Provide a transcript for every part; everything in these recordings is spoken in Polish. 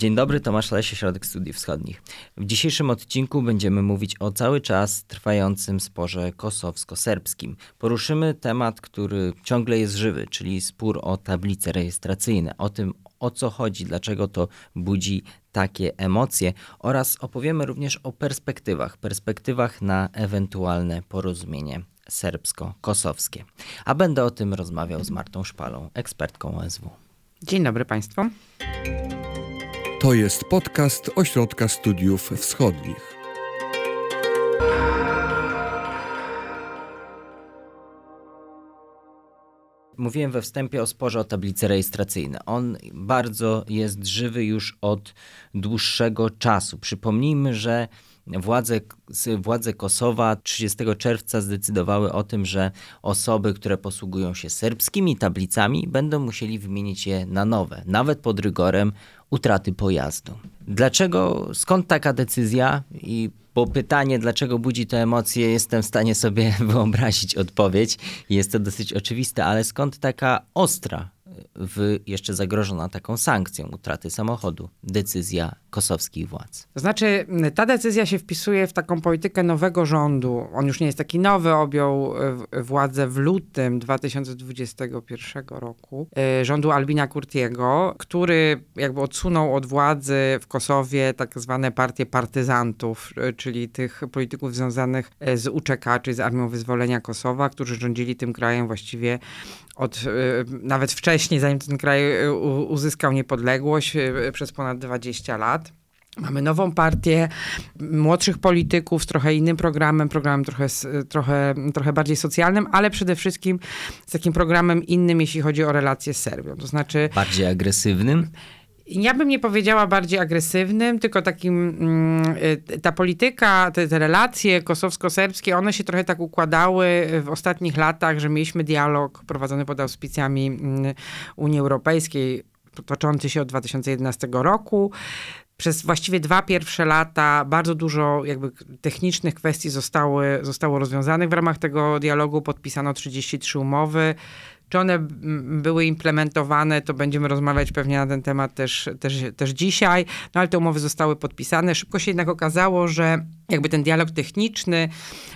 Dzień dobry, Tomasz Lesie, Środek Studiów Wschodnich. W dzisiejszym odcinku będziemy mówić o cały czas trwającym sporze kosowsko-serbskim. Poruszymy temat, który ciągle jest żywy, czyli spór o tablice rejestracyjne, o tym, o co chodzi, dlaczego to budzi takie emocje oraz opowiemy również o perspektywach, perspektywach na ewentualne porozumienie serbsko-kosowskie. A będę o tym rozmawiał z Martą Szpalą, ekspertką OSW. Dzień dobry Państwu. To jest podcast Ośrodka Studiów Wschodnich. Mówiłem we wstępie o sporze o tablice rejestracyjne. On bardzo jest żywy już od dłuższego czasu. Przypomnijmy, że władze, władze Kosowa 30 czerwca zdecydowały o tym, że osoby, które posługują się serbskimi tablicami, będą musieli wymienić je na nowe, nawet pod rygorem utraty pojazdu. Dlaczego, skąd taka decyzja? I bo pytanie, dlaczego budzi to emocje, jestem w stanie sobie wyobrazić odpowiedź. Jest to dosyć oczywiste, ale skąd taka ostra w, jeszcze zagrożona taką sankcją utraty samochodu decyzja kosowskich władz. To znaczy, ta decyzja się wpisuje w taką politykę nowego rządu. On już nie jest taki nowy, objął e, władzę w lutym 2021 roku. E, rządu Albina Kurtiego, który jakby odsunął od władzy w Kosowie tak zwane partie partyzantów, e, czyli tych polityków związanych z UCK, czyli z Armią Wyzwolenia Kosowa, którzy rządzili tym krajem właściwie od nawet wcześniej, zanim ten kraj uzyskał niepodległość przez ponad 20 lat. Mamy nową partię młodszych polityków z trochę innym programem, programem trochę, trochę, trochę bardziej socjalnym, ale przede wszystkim z takim programem innym, jeśli chodzi o relacje z Serbią. To znaczy. Bardziej agresywnym? Ja bym nie powiedziała bardziej agresywnym, tylko takim, mm, ta polityka, te, te, relacje kosowsko-serbskie, one się trochę tak układały w ostatnich latach, że mieliśmy dialog prowadzony pod auspicjami mm, Unii Europejskiej, toczący się od 2011 roku przez właściwie dwa pierwsze lata bardzo dużo jakby technicznych kwestii zostały, zostało rozwiązanych. W ramach tego dialogu podpisano 33 umowy. Czy one były implementowane, to będziemy rozmawiać pewnie na ten temat też, też, też dzisiaj, no ale te umowy zostały podpisane. Szybko się jednak okazało, że jakby ten dialog techniczny,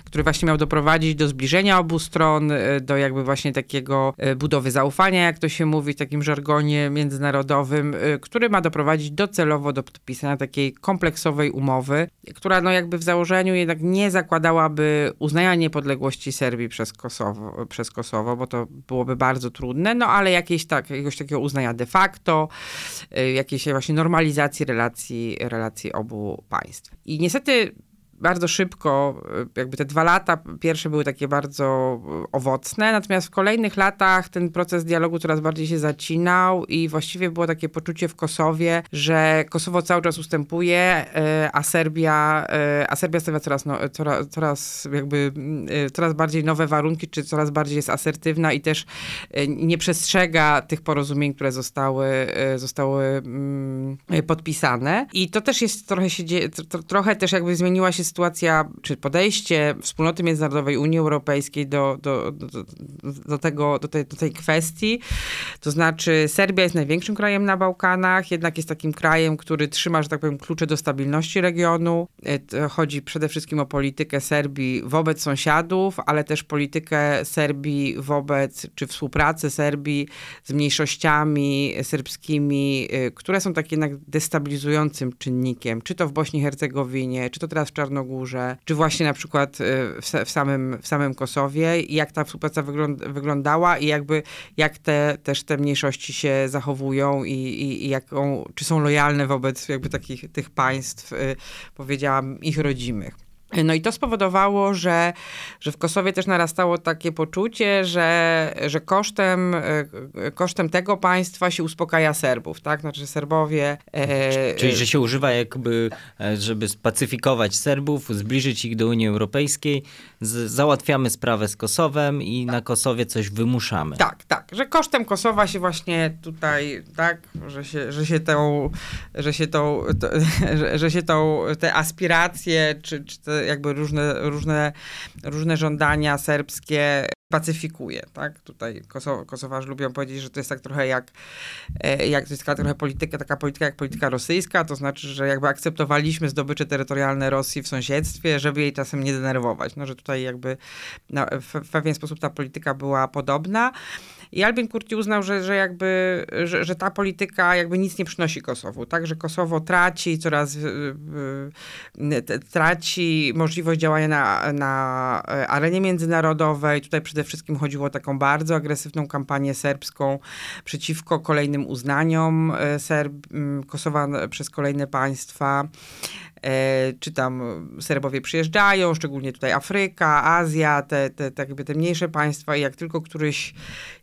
który właśnie miał doprowadzić do zbliżenia obu stron, e, do jakby właśnie takiego e, budowy zaufania, jak to się mówi w takim żargonie międzynarodowym, e, który ma doprowadzić docelowo do podpisania takiej kompleksowej umowy, która no jakby w założeniu jednak nie zakładałaby uznania niepodległości Serbii przez Kosowo, przez Kosowo bo to byłoby bardzo trudne, no ale jakieś tak, jakiegoś takiego uznania de facto, jakiejś właśnie normalizacji relacji, relacji obu państw. I niestety bardzo szybko, e, jakby te dwa lata pierwsze były takie bardzo e, owocne, natomiast w kolejnych latach ten proces dialogu coraz bardziej się zacinał i właściwie było takie poczucie w Kosowie, że Kosowo cały czas ustępuje, e, a Serbia, a Serbia stawia coraz, no, coraz, coraz jakby coraz bardziej nowe warunki, czy coraz bardziej jest asertywna i też nie przestrzega tych porozumień, które zostały, zostały mm, podpisane. I to też jest trochę się dzieje, trochę też jakby zmieniła się sytuacja, czy podejście wspólnoty międzynarodowej Unii Europejskiej do, do, do, do, tego, do, tej, do tej kwestii. To znaczy, Serbia jest największym krajem na Bałkanach, jednak jest takim krajem, który trzyma, że tak powiem, klucze do stabilności regionu. E, chodzi przede wszystkim o politykę Serbii wobec sąsiadów, ale też politykę Serbii wobec, czy współpracę Serbii z mniejszościami serbskimi, e, które są takie jednak destabilizującym czynnikiem, czy to w Bośni i Hercegowinie, czy to teraz w Czarnogórze, Czarnogórze, czy właśnie na przykład y, w, w, samym, w samym Kosowie, jak ta współpraca wygląda, wyglądała i jakby jak te, też te mniejszości się zachowują i, i, i jaką, czy są lojalne wobec jakby takich tych państw, y, powiedziałam, ich rodzimych. No i to spowodowało, że, że w Kosowie też narastało takie poczucie, że, że kosztem, e, kosztem tego państwa się uspokaja Serbów, tak? Znaczy Serbowie... E, Czyli, że się używa jakby, e, żeby spacyfikować Serbów, zbliżyć ich do Unii Europejskiej, z, załatwiamy sprawę z Kosowem i na Kosowie coś wymuszamy. Tak, tak, że kosztem Kosowa się właśnie tutaj, tak, że się, że się tą, że się tą, to, że, że się tą, te aspiracje, czy, czy te jakby różne, różne, różne żądania serbskie pacyfikuje, tak? Tutaj Kosow, Kosowarzy lubią powiedzieć, że to jest tak trochę jak, e, jak to jest taka trochę polityka, taka polityka jak polityka rosyjska, to znaczy, że jakby akceptowaliśmy zdobycze terytorialne Rosji w sąsiedztwie, żeby jej czasem nie denerwować. No, że tutaj jakby no, w, w pewien sposób ta polityka była podobna. I Albin Kurti uznał, że, że jakby, że, że ta polityka jakby nic nie przynosi Kosowu, tak, że Kosowo traci coraz, traci możliwość działania na, na arenie międzynarodowej. Tutaj przede wszystkim chodziło o taką bardzo agresywną kampanię serbską przeciwko kolejnym uznaniom e, Serb, Kosowa przez kolejne państwa. E, czy tam Serbowie przyjeżdżają, szczególnie tutaj Afryka, Azja, te, te, te, jakby te mniejsze państwa i jak tylko któryś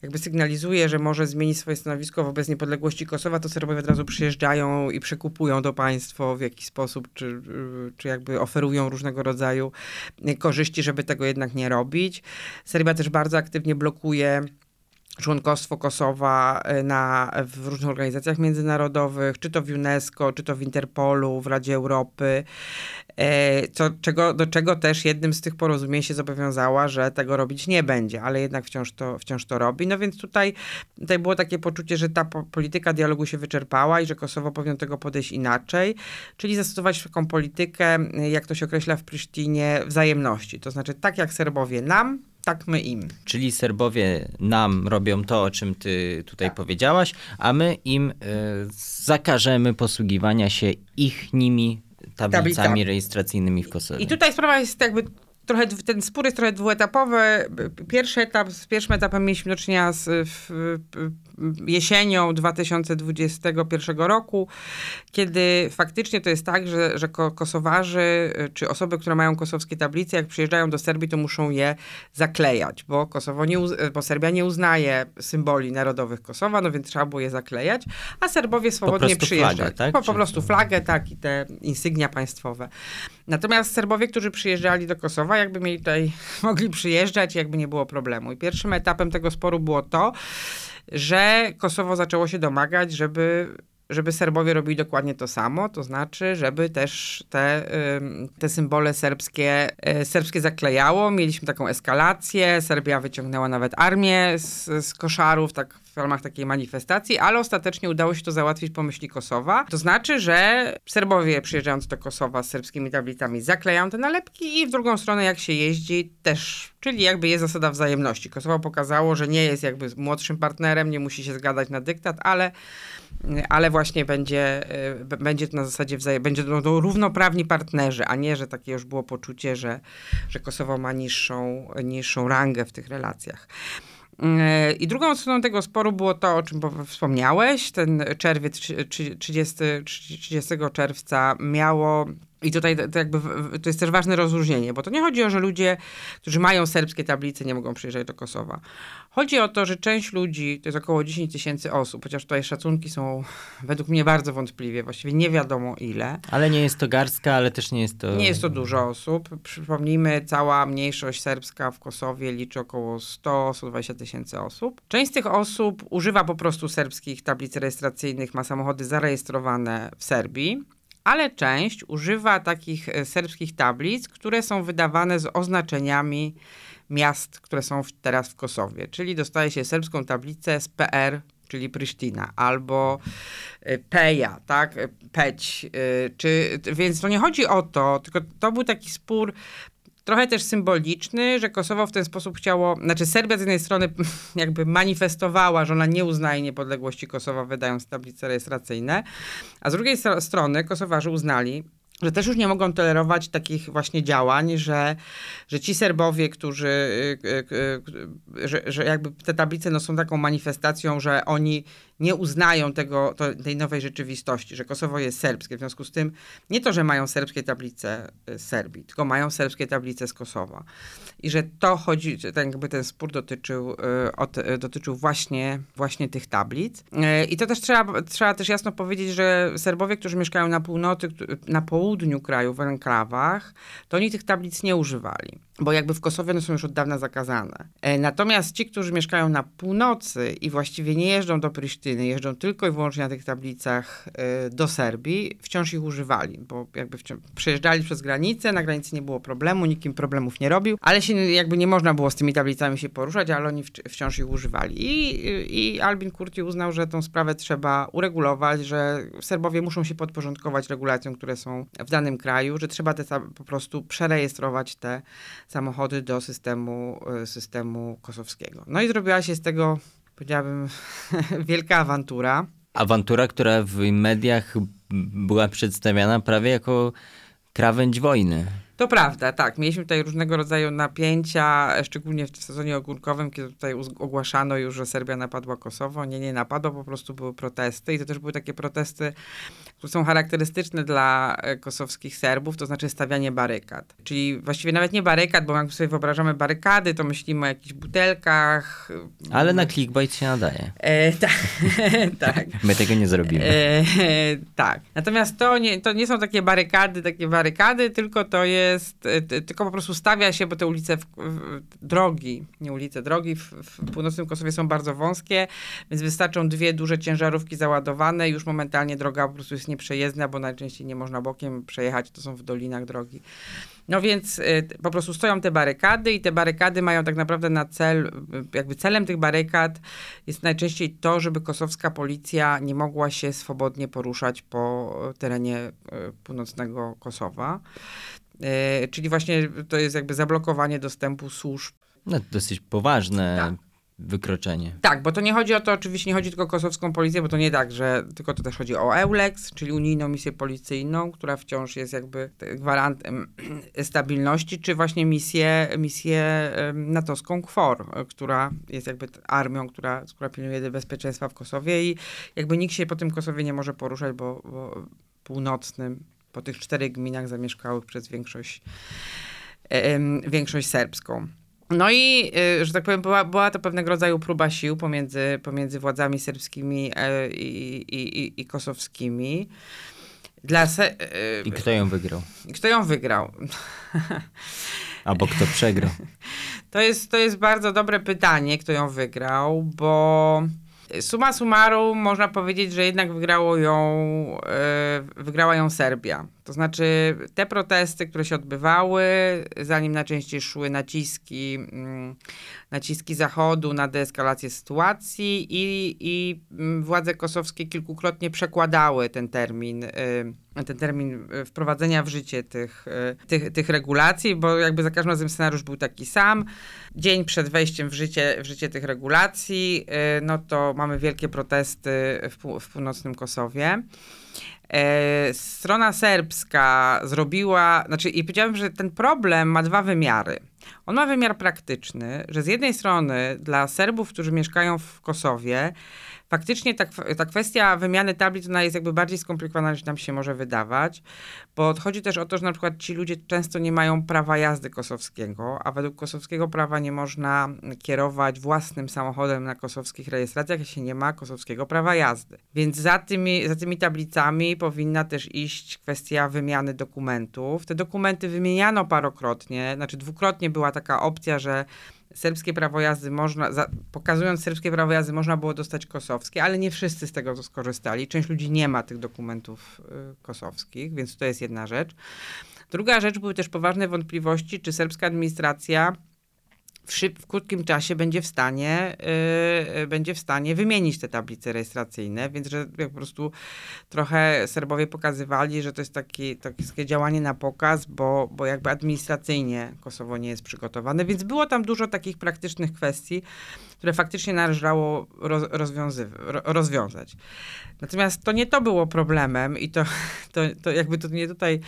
jakby sygnalizuje, że może zmienić swoje stanowisko wobec niepodległości Kosowa, to Serbowie od razu przyjeżdżają i przekupują to państwo w jakiś sposób, czy, czy jakby oferują różnego rodzaju korzyści, żeby tego jednak nie robić. Serbia też bardzo aktywnie blokuje członkostwo Kosowa e, na, w różnych organizacjach międzynarodowych, czy to w UNESCO, czy to w Interpolu, w Radzie Europy, e, co, czego, do czego też jednym z tych porozumień się zobowiązała, że tego robić nie będzie, ale jednak wciąż to, wciąż to robi. No więc tutaj, tutaj było takie poczucie, że ta polityka dialogu się wyczerpała i że Kosowo powinno tego podejść inaczej, czyli zastosować taką politykę, jak to się określa w Prysztinie, wzajemności. To znaczy tak jak Serbowie nam, tak my im. Czyli Serbowie nam robią to, o czym ty tutaj tak. powiedziałaś, a my im y, zakażemy posługiwania się ich nimi tablicami Tablica. rejestracyjnymi w Kosowie. I tutaj sprawa jest jakby trochę, ten spór jest trochę dwuetapowy. Pierwszy etap, z pierwszym etapem mieliśmy do czynienia z w, jesienią 2021 roku, kiedy faktycznie to jest tak, że, że Kosowarzy, czy osoby, które mają kosowskie tablice, jak przyjeżdżają do Serbii, to muszą je zaklejać, bo, Kosowo nie, bo Serbia nie uznaje symboli narodowych Kosowa, no więc trzeba było je zaklejać, a Serbowie swobodnie przyjeżdżali. tak? Po, po prostu flagę, tak, i te insygnia państwowe. Natomiast Serbowie, którzy przyjeżdżali do Kosowa, jakby mieli tutaj, mogli przyjeżdżać, jakby nie było problemu. I pierwszym etapem tego sporu było to, że Kosowo zaczęło się domagać, żeby żeby Serbowie robili dokładnie to samo, to znaczy, żeby też te, te symbole serbskie, e, serbskie zaklejało. Mieliśmy taką eskalację, Serbia wyciągnęła nawet armię z, z koszarów, tak w ramach takiej manifestacji, ale ostatecznie udało się to załatwić po myśli Kosowa. To znaczy, że Serbowie przyjeżdżając do Kosowa z serbskimi tablicami zaklejają te nalepki i w drugą stronę jak się jeździ też, czyli jakby jest zasada wzajemności. Kosowo pokazało, że nie jest jakby młodszym partnerem, nie musi się zgadać na dyktat, ale ale właśnie będzie, y, będzie to na zasadzie wzajem, będzie to no, równoprawni partnerzy, a nie, że takie już było poczucie, że, że Kosowo ma niższą, niższą rangę w tych relacjach. Y, I drugą stroną tego sporu było to, o czym wspomniałeś. Ten czerwiec, 30, 30 czerwca miało i tutaj to, jakby, to jest też ważne rozróżnienie, bo to nie chodzi o, że ludzie, którzy mają serbskie tablice, nie mogą przyjeżdżać do Kosowa. Chodzi o to, że część ludzi, to jest około 10 tysięcy osób, chociaż tutaj szacunki są według mnie bardzo wątpliwie, właściwie nie wiadomo ile. Ale nie jest to garstka, ale też nie jest to... Nie jest to dużo osób. Przypomnijmy, cała mniejszość serbska w Kosowie liczy około 100-120 tysięcy osób. Część z tych osób używa po prostu serbskich tablic rejestracyjnych, ma samochody zarejestrowane w Serbii ale część używa takich e, serbskich tablic, które są wydawane z oznaczeniami miast, które są w, teraz w Kosowie. Czyli dostaje się serbską tablicę z PR, czyli Prysztina, albo e, Peja, tak, e, Peć, czy, więc to nie chodzi o to, tylko to był taki spór trochę też symboliczny, że Kosowo w ten sposób chciało, znaczy Serbia z jednej strony jakby manifestowała, że ona nie uznaje niepodległości Kosowa, wydając tablice rejestracyjne, a z drugiej strony Kosowarzy uznali, że też już nie mogą tolerować takich właśnie działań, że, że ci Serbowie, którzy, y, y, y, że, że jakby te tablice no, są taką manifestacją, że oni nie uznają tego, to, tej nowej rzeczywistości, że Kosowo jest serbskie. W związku z tym nie to, że mają serbskie tablice z Serbii, tylko mają serbskie tablice z Kosowa. I że to chodzi, ten, jakby ten spór dotyczył, od, dotyczył właśnie, właśnie tych tablic. I to też trzeba, trzeba też jasno powiedzieć, że Serbowie, którzy mieszkają na północy, na południu kraju, w enklawach, to oni tych tablic nie używali bo jakby w Kosowie one są już od dawna zakazane. Natomiast ci, którzy mieszkają na północy i właściwie nie jeżdżą do Prysztyny, rejestracyjne jeżdżą tylko i wyłącznie na tych tablicach y, do Serbii, wciąż ich używali, bo jakby przejeżdżali przez granicę, na granicy nie było problemu, nikim problemów nie robił, ale się jakby nie można było z tymi tablicami się poruszać, ale oni wciąż ich używali. I, i Albin Kurti uznał, że tą sprawę trzeba uregulować, że Serbowie muszą się podporządkować regulacjom, które są w danym kraju, że trzeba te, po prostu przerejestrować te samochody do systemu, y, systemu kosowskiego. No i zrobiła się z tego powiedziałabym, wielka awantura. Awantura, która w mediach była przedstawiana prawie jako krawędź wojny. To prawda, tak. Mieliśmy tutaj różnego rodzaju napięcia, szczególnie w sezonie ogórkowym, kiedy tutaj ogłaszano już, że Serbia napadła Kosowo. Nie, nie napadła, po prostu były protesty i to też były takie protesty, które są charakterystyczne dla e, kosowskich Serbów, to znaczy stawianie barykad. Czyli właściwie nawet nie barykad, bo jak sobie wyobrażamy barykady, to myślimy o jakichś butelkach. Ale na clickbait się nadaje. E, tak, tak. My tego nie zrobimy. E, tak. Natomiast to nie, to nie są takie barykady, takie barykady, tylko to jest jest, y, tylko po prostu stawia się, bo te ulice, w, w, drogi, nie ulice, drogi w, w, północnym Kosowie są bardzo wąskie, więc wystarczą dwie duże ciężarówki załadowane, już momentalnie droga po prostu jest nieprzejezdna, bo najczęściej nie można bokiem przejechać, to są w dolinach drogi. No więc y, po prostu stoją te barykady i te barykady mają tak naprawdę na cel, y, jakby celem tych barykad jest najczęściej to, żeby kosowska policja nie mogła się swobodnie poruszać po terenie północnego Kosowa. E, czyli właśnie to jest jakby zablokowanie dostępu służb. No, dosyć poważne tak. wykroczenie. Tak, bo to nie chodzi o to, oczywiście nie chodzi tylko o kosowską policję, bo to nie tak, że tylko to też chodzi o EULEX, czyli unijną misję policyjną, która wciąż jest jakby gwarantem stabilności, czy właśnie misję, misję natowską KFOR, która jest jakby armią, która, która pilnuje bezpieczeństwa w Kosowie i jakby nikt się po tym Kosowie nie może poruszać, bo, bo północnym po tych czterech gminach zamieszkałych przez większość, większość serbską. No i, y, że tak powiem, była, była to pewnego rodzaju próba sił pomiędzy, pomiędzy władzami serbskimi e, i, i, i, kosowskimi. Dla se- y, I kto ją wygrał? Kto ją wygrał? Albo kto przegrał? To jest, to jest bardzo dobre pytanie, kto ją wygrał, bo Suma summarum można powiedzieć, że jednak wygrało ją, e, wygrała ją Serbia. To znaczy te protesty, które się odbywały, zanim najczęściej szły naciski, mm, naciski Zachodu na deeskalację sytuacji i, i mm, władze kosowskie kilkukrotnie przekładały ten termin, y, ten termin wprowadzenia w życie tych, y, tych, tych regulacji, bo jakby za każdym razem scenariusz był taki sam. Dzień przed wejściem w życie, w życie tych regulacji, y, no to mamy wielkie protesty w, w północnym Kosowie. E, strona serbska zrobiła, znaczy i powiedziałem, że ten problem ma dwa wymiary. On ma wymiar praktyczny, że z jednej strony dla Serbów, którzy mieszkają w Kosowie, faktycznie ta, ta kwestia wymiany tablic ona jest jakby bardziej skomplikowana niż nam się może wydawać, bo chodzi też o to, że na przykład ci ludzie często nie mają prawa jazdy kosowskiego, a według kosowskiego prawa nie można kierować własnym samochodem na kosowskich rejestracjach, jeśli nie ma kosowskiego prawa jazdy. Więc za tymi, za tymi tablicami powinna też iść kwestia wymiany dokumentów. Te dokumenty wymieniano parokrotnie, znaczy dwukrotnie była taka opcja, że serbskie prawo jazdy można, za, pokazując serbskie prawo jazdy, można było dostać kosowskie, ale nie wszyscy z tego skorzystali. Część ludzi nie ma tych dokumentów y, kosowskich, więc to jest jedna rzecz. Druga rzecz, były też poważne wątpliwości, czy serbska administracja w, krótkim czasie będzie w stanie, yy, będzie w stanie wymienić te tablice rejestracyjne, więc że po prostu trochę Serbowie pokazywali, że to jest taki, takie działanie na pokaz, bo, bo jakby administracyjnie Kosowo nie jest przygotowane, więc było tam dużo takich praktycznych kwestii, które faktycznie należało roz, rozwiązać. Natomiast to nie to było problemem i to, to, to jakby to nie tutaj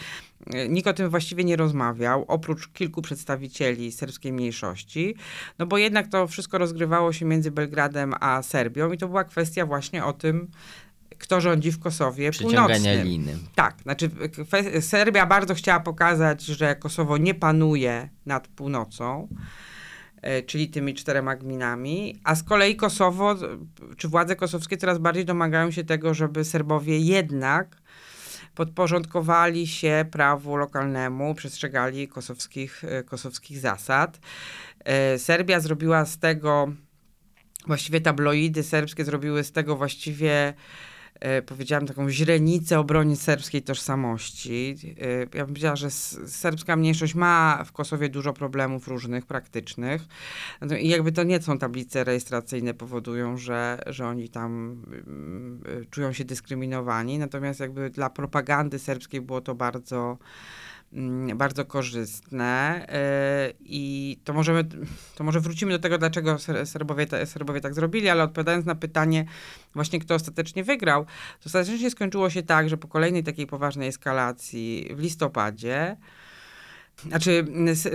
Nikt o tym właściwie nie rozmawiał, oprócz kilku przedstawicieli serbskiej mniejszości, no bo jednak to wszystko rozgrywało się między Belgradem a Serbią i to była kwestia właśnie o tym, kto rządzi w Kosowie północnym. liny. Tak, znaczy Serbia bardzo chciała pokazać, że Kosowo nie panuje nad północą, e, czyli tymi czterema gminami, a z kolei Kosowo, czy władze kosowskie coraz bardziej domagają się tego, żeby Serbowie jednak podporządkowali się prawu lokalnemu, przestrzegali kosowskich, e, kosowskich zasad. E, Serbia zrobiła z tego właściwie tabloidy serbskie zrobiły z tego właściwie powiedziałam, taką źrenicę obrony serbskiej tożsamości. E, ja bym powiedziała, że serbska mniejszość ma w Kosowie dużo problemów różnych, praktycznych. I jakby to nie są tablice rejestracyjne powodują, że, że oni tam y, czują się dyskryminowani. Natomiast jakby dla propagandy serbskiej było to bardzo Mm, bardzo korzystne y, i to możemy, to może wrócimy do tego, dlaczego Serbowie, Serbowie tak zrobili, ale odpowiadając na pytanie właśnie, kto ostatecznie wygrał, to ostatecznie skończyło się tak, że po kolejnej takiej poważnej eskalacji w listopadzie znaczy,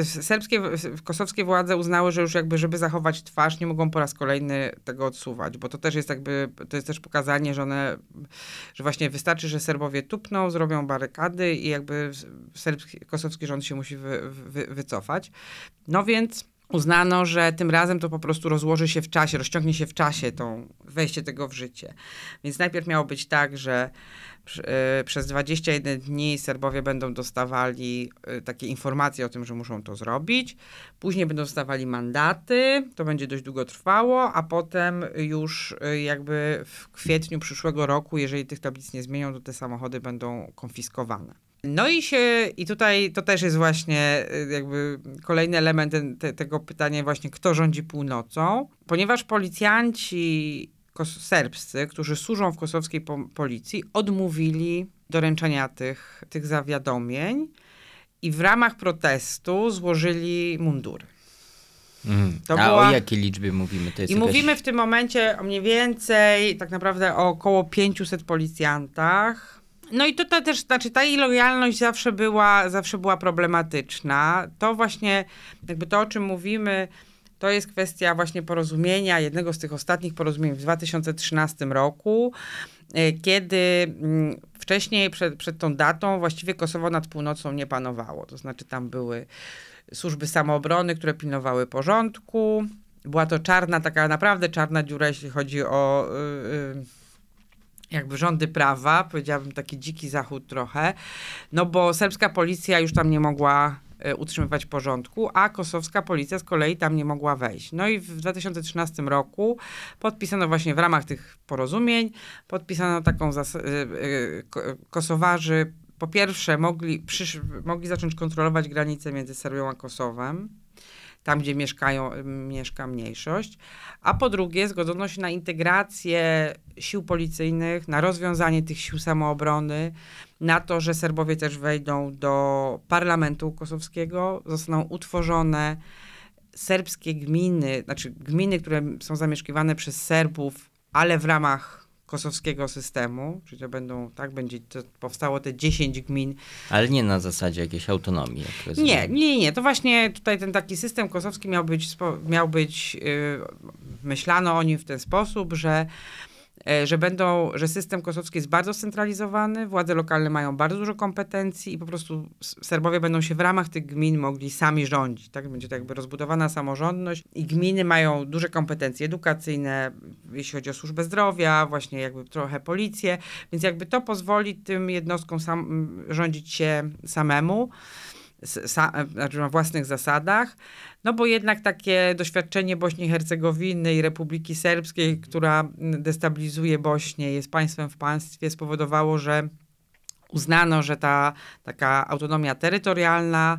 serbskie, kosowskie władze uznały, że już jakby, żeby zachować twarz, nie mogą po raz kolejny tego odsuwać, bo to też jest jakby, to jest też pokazanie, że one, że właśnie wystarczy, że Serbowie tupną, zrobią barykady i jakby serbski, kosowski rząd się musi wy, wy, wycofać. No więc uznano, że tym razem to po prostu rozłoży się w czasie, rozciągnie się w czasie to wejście tego w życie. Więc najpierw miało być tak, że E, przez 21 dni Serbowie będą dostawali e, takie informacje o tym, że muszą to zrobić. Później będą dostawali mandaty, to będzie dość długo trwało, a potem już e, jakby w kwietniu przyszłego roku, jeżeli tych tablic nie zmienią, to te samochody będą konfiskowane. No i się, i tutaj to też jest właśnie jakby kolejny element te, tego pytania właśnie, kto rządzi północą, ponieważ policjanci serbscy, którzy służą w kosowskiej po policji, odmówili doręczenia tych, tych zawiadomień i w ramach protestu złożyli mundury. Mm. A była... o jakiej liczbie mówimy? I jakaś... mówimy w tym momencie o mniej więcej, tak naprawdę o około 500 policjantach. No i tutaj też, znaczy ta lojalność zawsze była, zawsze była problematyczna. To właśnie, jakby to, o czym mówimy, to jest kwestia właśnie porozumienia, jednego z tych ostatnich porozumień w 2013 roku, e, kiedy mm, wcześniej, przed, przed tą datą, właściwie Kosowo nad północą nie panowało. To znaczy tam były służby samoobrony, które pilnowały porządku. Była to czarna, taka naprawdę czarna dziura, jeśli chodzi o yy, jakby rządy prawa, powiedziałabym taki dziki zachód trochę, no bo serbska policja już tam nie mogła E, utrzymywać porządku, a kosowska policja z kolei tam nie mogła wejść. No i w 2013 roku podpisano właśnie w ramach tych porozumień, podpisano taką e, e, Kosowarzy po pierwsze mogli, mogli zacząć kontrolować granice między Serbią a Kosowem, tam gdzie mieszkają, mieszka mniejszość, a po drugie zgodzono się na integrację sił policyjnych, na rozwiązanie tych sił samoobrony, na to, że Serbowie też wejdą do parlamentu kosowskiego, zostaną utworzone serbskie gminy, znaczy gminy, które są zamieszkiwane przez Serbów, ale w ramach kosowskiego systemu, czyli to będą, tak, będzie to powstało te 10 gmin. Ale nie na zasadzie jakiejś autonomii. Nie, nie, nie. To właśnie tutaj ten taki system kosowski miał być, miał być yy, myślano o nim w ten sposób, że że będą, że system kosowski jest bardzo scentralizowany, władze lokalne mają bardzo dużo kompetencji i po prostu Serbowie będą się w ramach tych gmin mogli sami rządzić. Tak? Będzie to jakby rozbudowana samorządność i gminy mają duże kompetencje edukacyjne, jeśli chodzi o służbę zdrowia, właśnie jakby trochę policję, więc jakby to pozwoli tym jednostkom sam, rządzić się samemu znaczy na własnych zasadach, no bo jednak takie doświadczenie Bośni i Hercegowiny i Republiki Serbskiej, która destabilizuje Bośnię, jest państwem w państwie, spowodowało, że uznano, że ta taka autonomia terytorialna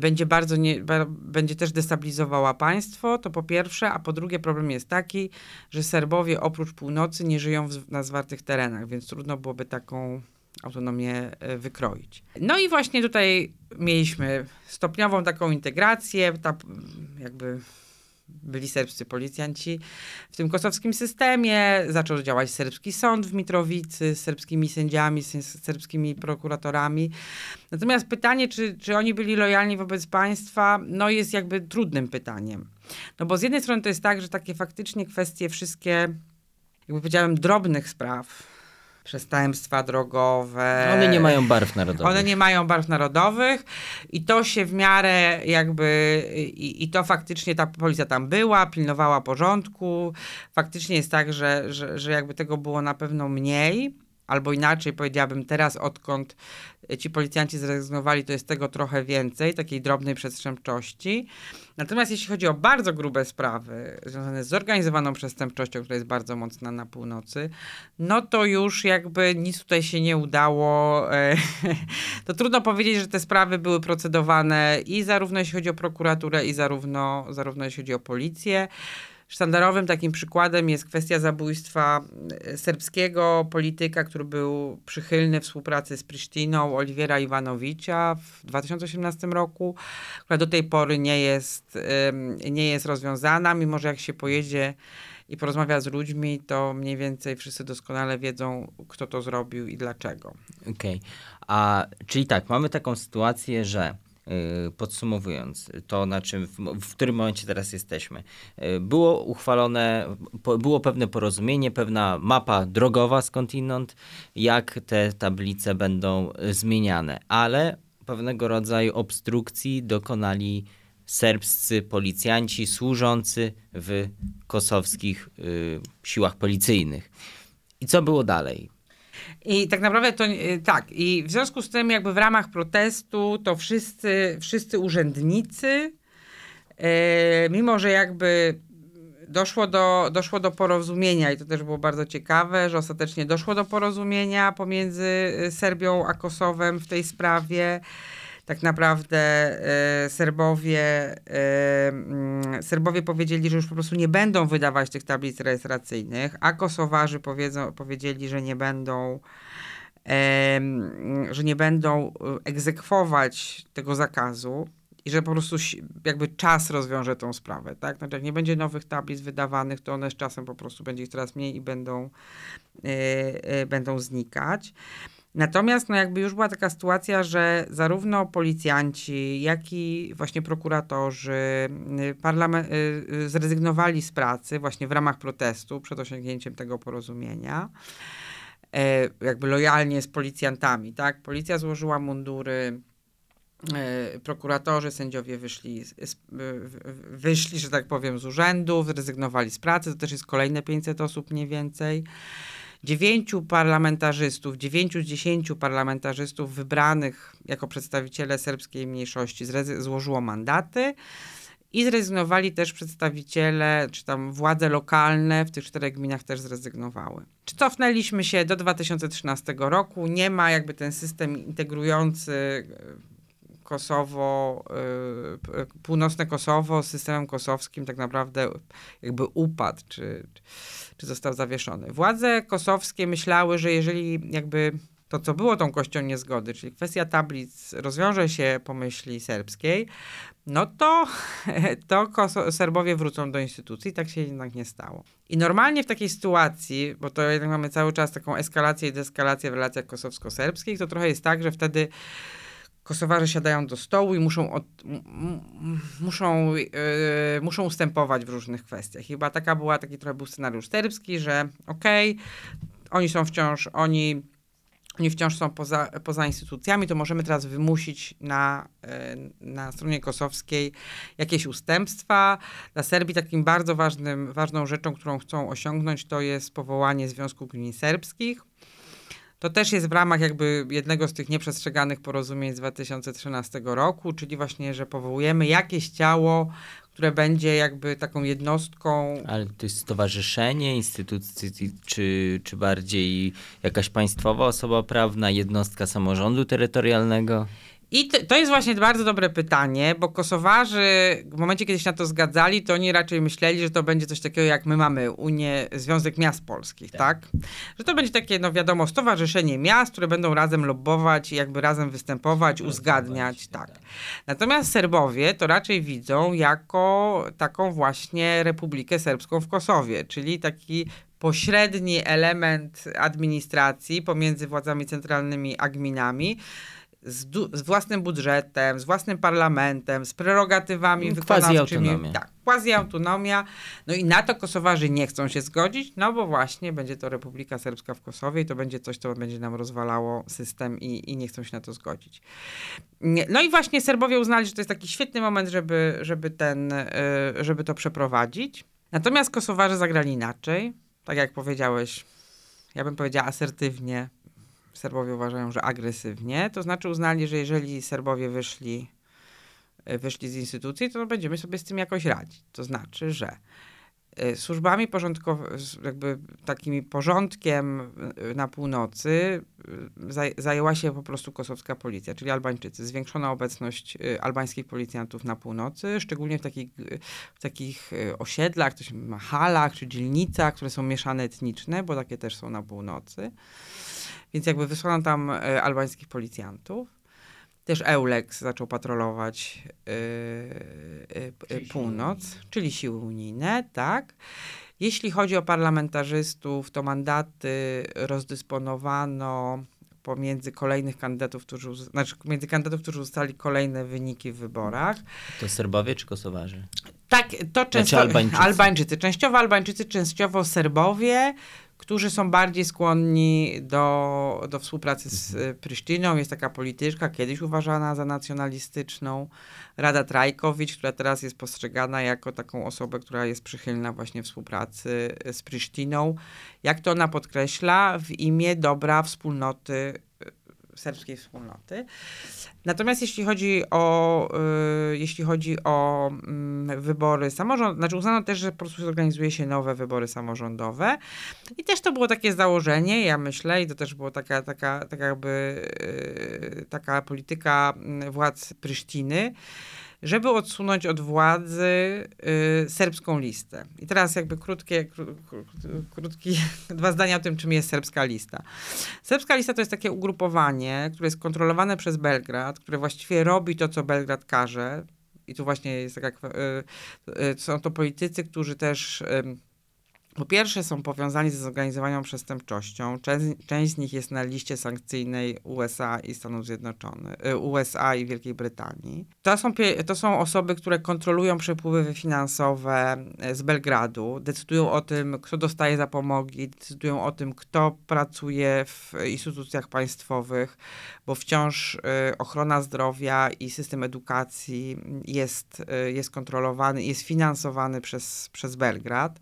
będzie bardzo nie, będzie też destabilizowała państwo, to po pierwsze, a po drugie problem jest taki, że Serbowie oprócz północy nie żyją w, na zwartych terenach, więc trudno byłoby taką autonomię e, wykroić. No i właśnie tutaj mieliśmy stopniową taką integrację, ta, jakby byli serbscy policjanci w tym kosowskim systemie, zaczął działać serbski sąd w Mitrowicy z serbskimi sędziami, z serbskimi prokuratorami. Natomiast pytanie, czy, czy oni byli lojalni wobec państwa, no jest jakby trudnym pytaniem. No bo z jednej strony to jest tak, że takie faktycznie kwestie wszystkie, jakby powiedziałem, drobnych spraw, przestępstwa drogowe. One nie mają barw narodowych. One nie mają barw narodowych i to się w miarę jakby, i, i to faktycznie ta policja tam była, pilnowała porządku. Faktycznie jest tak, że, że, że jakby tego było na pewno mniej. Albo inaczej powiedziałabym teraz, odkąd ci policjanci zrezygnowali, to jest tego trochę więcej, takiej drobnej przestępczości. Natomiast jeśli chodzi o bardzo grube sprawy związane z zorganizowaną przestępczością, która jest bardzo mocna na północy, no to już jakby nic tutaj się nie udało. E, to trudno powiedzieć, że te sprawy były procedowane i zarówno jeśli chodzi o prokuraturę, i zarówno, zarówno jeśli chodzi o policję. Sztandarowym takim przykładem jest kwestia zabójstwa e, serbskiego polityka, który był przychylny współpracy z Prisztiną, Oliwiera Iwanowicza w 2018 roku, która do tej pory nie jest, nie jest rozwiązana, mimo że jak się pojedzie i porozmawia z ludźmi, to mniej więcej wszyscy doskonale wiedzą, kto to zrobił i dlaczego. Okej, okay. a czyli tak, mamy taką sytuację, że podsumowując to, na czym, w, w którym momencie teraz jesteśmy, y, było uchwalone, było pewne porozumienie, pewna mapa drogowa skądinąd, jak te tablice będą zmieniane, ale pewnego rodzaju obstrukcji dokonali serbscy policjanci służący w kosowskich y, siłach policyjnych. I co było dalej? I tak naprawdę to tak. I w związku z tym, jakby w ramach protestu, to wszyscy, wszyscy urzędnicy, e, mimo że jakby doszło do, doszło do porozumienia, i to też było bardzo ciekawe, że ostatecznie doszło do porozumienia pomiędzy y, Serbią a Kosowem w tej sprawie tak naprawdę e, Serbowie, e, mm, Serbowie powiedzieli, że już po prostu nie będą wydawać tych tablic rejestracyjnych, a Kosowarzy powiedzą, powiedzieli, że nie będą e, że nie będą egzekwować tego zakazu i że po prostu jakby czas rozwiąże tą sprawę, tak? Znaczy jak nie będzie nowych tablic wydawanych, to one z czasem po prostu będzie ich coraz mniej i będą, będą znikać. Natomiast no jakby już była taka sytuacja, że zarówno policjanci, jak i właśnie prokuratorzy y, parlament, y, y, zrezygnowali z pracy właśnie w ramach protestu przed osiągnięciem tego porozumienia. E, jakby lojalnie z policjantami, tak? Policja złożyła mundury, e, prokuratorzy, sędziowie wyszli, wyszli, że tak powiem, z urzędów, zrezygnowali z pracy, to też jest kolejne 500 osób mniej więcej dziewięciu parlamentarzystów, dziewięciu z dziesięciu parlamentarzystów wybranych jako przedstawiciele serbskiej mniejszości złożyło mandaty. I zrezygnowali też przedstawiciele, czy tam władze lokalne w tych czterech gminach też zrezygnowały. Czy cofnęliśmy się do 2013 roku? Nie ma jakby ten system integrujący e, Kosowo, e, północne Kosowo z systemem kosowskim tak naprawdę jakby upadł, czy, czy został zawieszony. Władze kosowskie myślały, że jeżeli jakby to, co było tą kością niezgody, czyli kwestia tablic rozwiąże się po myśli serbskiej, no to, to Serbowie wrócą do instytucji. Tak się jednak nie stało. I normalnie w takiej sytuacji, bo to jednak mamy cały czas taką eskalację i deskalację w relacjach kosowsko-serbskich, to trochę jest tak, że wtedy Kosowarze siadają do stołu i muszą, od, muszą, yy, muszą ustępować w różnych kwestiach. Chyba taka była, taki trochę był scenariusz serbski, że okej, okay, oni są wciąż, oni, oni wciąż są poza, poza instytucjami, to możemy teraz wymusić na, yy, na stronie kosowskiej jakieś ustępstwa. Dla Serbii takim bardzo ważnym, ważną rzeczą, którą chcą osiągnąć, to jest powołanie Związku Gmin Serbskich to też jest w ramach jakby jednego z tych nieprzestrzeganych porozumień z 2013 roku, czyli właśnie, że powołujemy jakieś ciało, które będzie jakby taką jednostką. Ale to jest stowarzyszenie, instytucji, czy, czy bardziej jakaś państwowa osoba prawna, jednostka samorządu terytorialnego? I to jest właśnie bardzo dobre pytanie, bo Kosowarzy w momencie, kiedy się na to zgadzali, to oni raczej myśleli, że to będzie coś takiego, jak my mamy Unię, Związek Miast Polskich, tak? tak? Że to będzie takie, no wiadomo, stowarzyszenie miast, które będą razem lobbować i jakby razem występować, uzgadniać, tak. tak. Natomiast Serbowie to raczej widzą jako taką właśnie Republikę Serbską w Kosowie, czyli taki pośredni element administracji pomiędzy władzami centralnymi a gminami, z, z, własnym budżetem, z własnym parlamentem, z prerogatywami wykonawczymi. Tak, quasi autonomia. No i na to Kosowarzy nie chcą się zgodzić, no bo właśnie będzie to Republika Serbska w Kosowie i to będzie coś, co będzie nam rozwalało system i, i nie chcą się na to zgodzić. No i właśnie Serbowie uznali, że to jest taki świetny moment, żeby, żeby, ten, y, żeby to przeprowadzić. Natomiast Kosowarzy zagrali inaczej. Tak jak powiedziałeś, ja bym powiedziała asertywnie, Serbowie uważają, że agresywnie, to znaczy uznali, że jeżeli Serbowie wyszli, e, wyszli z instytucji, to będziemy sobie z tym jakoś radzić. To znaczy, że e, służbami porządkowymi, jakby takimi porządkiem e, na północy zaj zajęła się po prostu kosowska policja, czyli Albańczycy. Zwiększona obecność albańskich policjantów na północy, szczególnie w takich, w takich osiedlach, to się ma halach czy dzielnicach, które są mieszane etniczne, bo takie też są na północy. Więc jakby wysłano tam e, albańskich policjantów. Też Eulex zaczął patrolować yy, yy, północ, czyli siły unijne, tak. Jeśli chodzi o parlamentarzystów, to mandaty rozdysponowano pomiędzy kolejnych kandydatów, którzy, znaczy między kandydatów, którzy ustali kolejne wyniki w wyborach. To Serbowie czy Kosowarzy? Tak, to często znaczy Albańczycy. Albańczycy. Częściowo Albańczycy, częściowo Serbowie którzy są bardziej skłonni do, do współpracy z mhm. Prysztyną. Jest taka polityczka, kiedyś uważana za nacjonalistyczną, Rada Trajkowicz, która teraz jest postrzegana jako taką osobę, która jest przychylna właśnie współpracy z Prysztyną. Jak to ona podkreśla, w imię dobra wspólnoty serbskiej wspólnoty. Natomiast jeśli chodzi o, y, jeśli chodzi o y, wybory samorządowe, znaczy uznano też, że po prostu zorganizuje się nowe wybory samorządowe i też to było takie założenie, ja myślę, i to też było taka, taka, taka jakby y, taka polityka mm, władz Prysztiny, żeby odsunąć od władzy y, serbską listę. I teraz jakby krótkie, kró, krótki, dwa zdania o tym, czym jest serbska lista. Serbska lista to jest takie ugrupowanie, które jest kontrolowane przez Belgrad, które właściwie robi to, co Belgrad każe. I tu właśnie jest taka, y, y, są to politycy, którzy też po pierwsze są powiązani ze zorganizowaną przestępczością. Część, część, z nich jest na liście sankcyjnej USA i Stanów Zjednoczonych, y, USA i Wielkiej Brytanii. To są, to są osoby, które kontrolują przepływy finansowe e, z Belgradu, decydują o tym, kto dostaje zapomogi, decydują o tym, kto pracuje w instytucjach państwowych, bo wciąż y, ochrona zdrowia i system edukacji jest, y, jest kontrolowany, jest finansowany przez, przez Belgrad.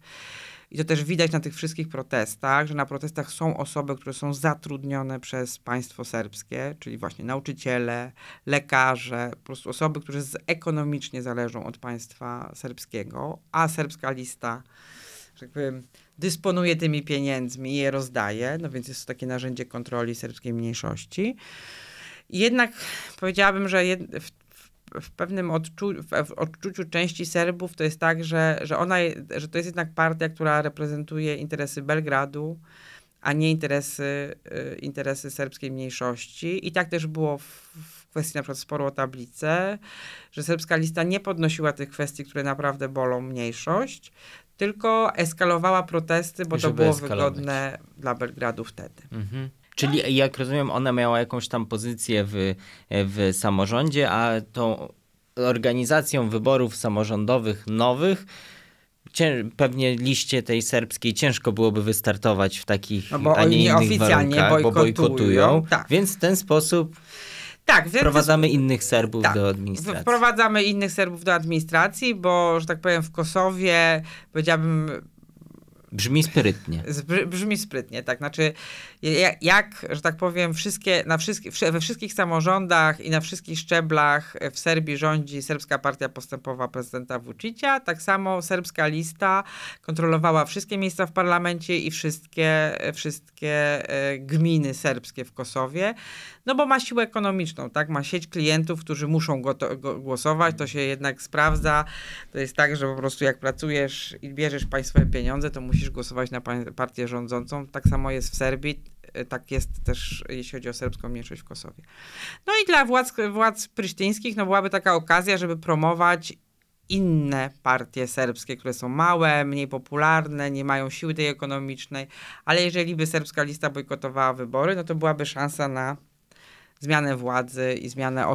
I to też widać na tych wszystkich protestach, że na protestach są osoby, które są zatrudnione przez państwo serbskie, czyli właśnie nauczyciele, lekarze, po prostu osoby, które ekonomicznie zależą od państwa serbskiego, a serbska lista, że tak powiem, dysponuje tymi pieniędzmi i je rozdaje, no więc jest to takie narzędzie kontroli serbskiej mniejszości. Jednak powiedziałabym, że jed, w pewnym odczu w odczuciu części Serbów to jest tak, że, że, ona, że to jest jednak partia, która reprezentuje interesy Belgradu, a nie interesy, y, interesy serbskiej mniejszości. I tak też było w, w kwestii na przykład sporu o tablicę, że serbska lista nie podnosiła tych kwestii, które naprawdę bolą mniejszość, tylko eskalowała protesty, bo Żeby to było eskalować. wygodne dla Belgradu wtedy. Mhm. Czyli jak rozumiem, ona miała jakąś tam pozycję w, w samorządzie, a tą organizacją wyborów samorządowych nowych pewnie liście tej serbskiej ciężko byłoby wystartować w takich, no bo a nie innych warunkach, bojkotują, bo bojkotują. Tak. Więc w ten sposób tak, wprowadzamy innych Serbów tak, do administracji. Wprowadzamy innych Serbów do administracji, bo, że tak powiem, w Kosowie, powiedziałabym, Brzmi sprytnie. Brzmi sprytnie, tak. Znaczy, jak, że tak powiem, wszystkie, na wszystkie, we wszystkich samorządach i na wszystkich szczeblach w Serbii rządzi Serbska Partia Postępowa prezydenta Vučića, tak samo serbska lista kontrolowała wszystkie miejsca w parlamencie i wszystkie, wszystkie e, gminy serbskie w Kosowie, no bo ma siłę ekonomiczną, tak? Ma sieć klientów, którzy muszą głosować, to się jednak sprawdza. To jest tak, że po prostu jak pracujesz i bierzesz państwowe pieniądze, to musisz głosować na partię rządzącą. Tak samo jest w Serbii, tak jest też, jeśli chodzi o serbską mniejszość w Kosowie. No i dla władz, władz prysztyńskich, no byłaby taka okazja, żeby promować inne partie serbskie, które są małe, mniej popularne, nie mają siły tej ekonomicznej, ale jeżeli by serbska lista bojkotowała wybory, no to byłaby szansa na zmianę władzy i zmianę,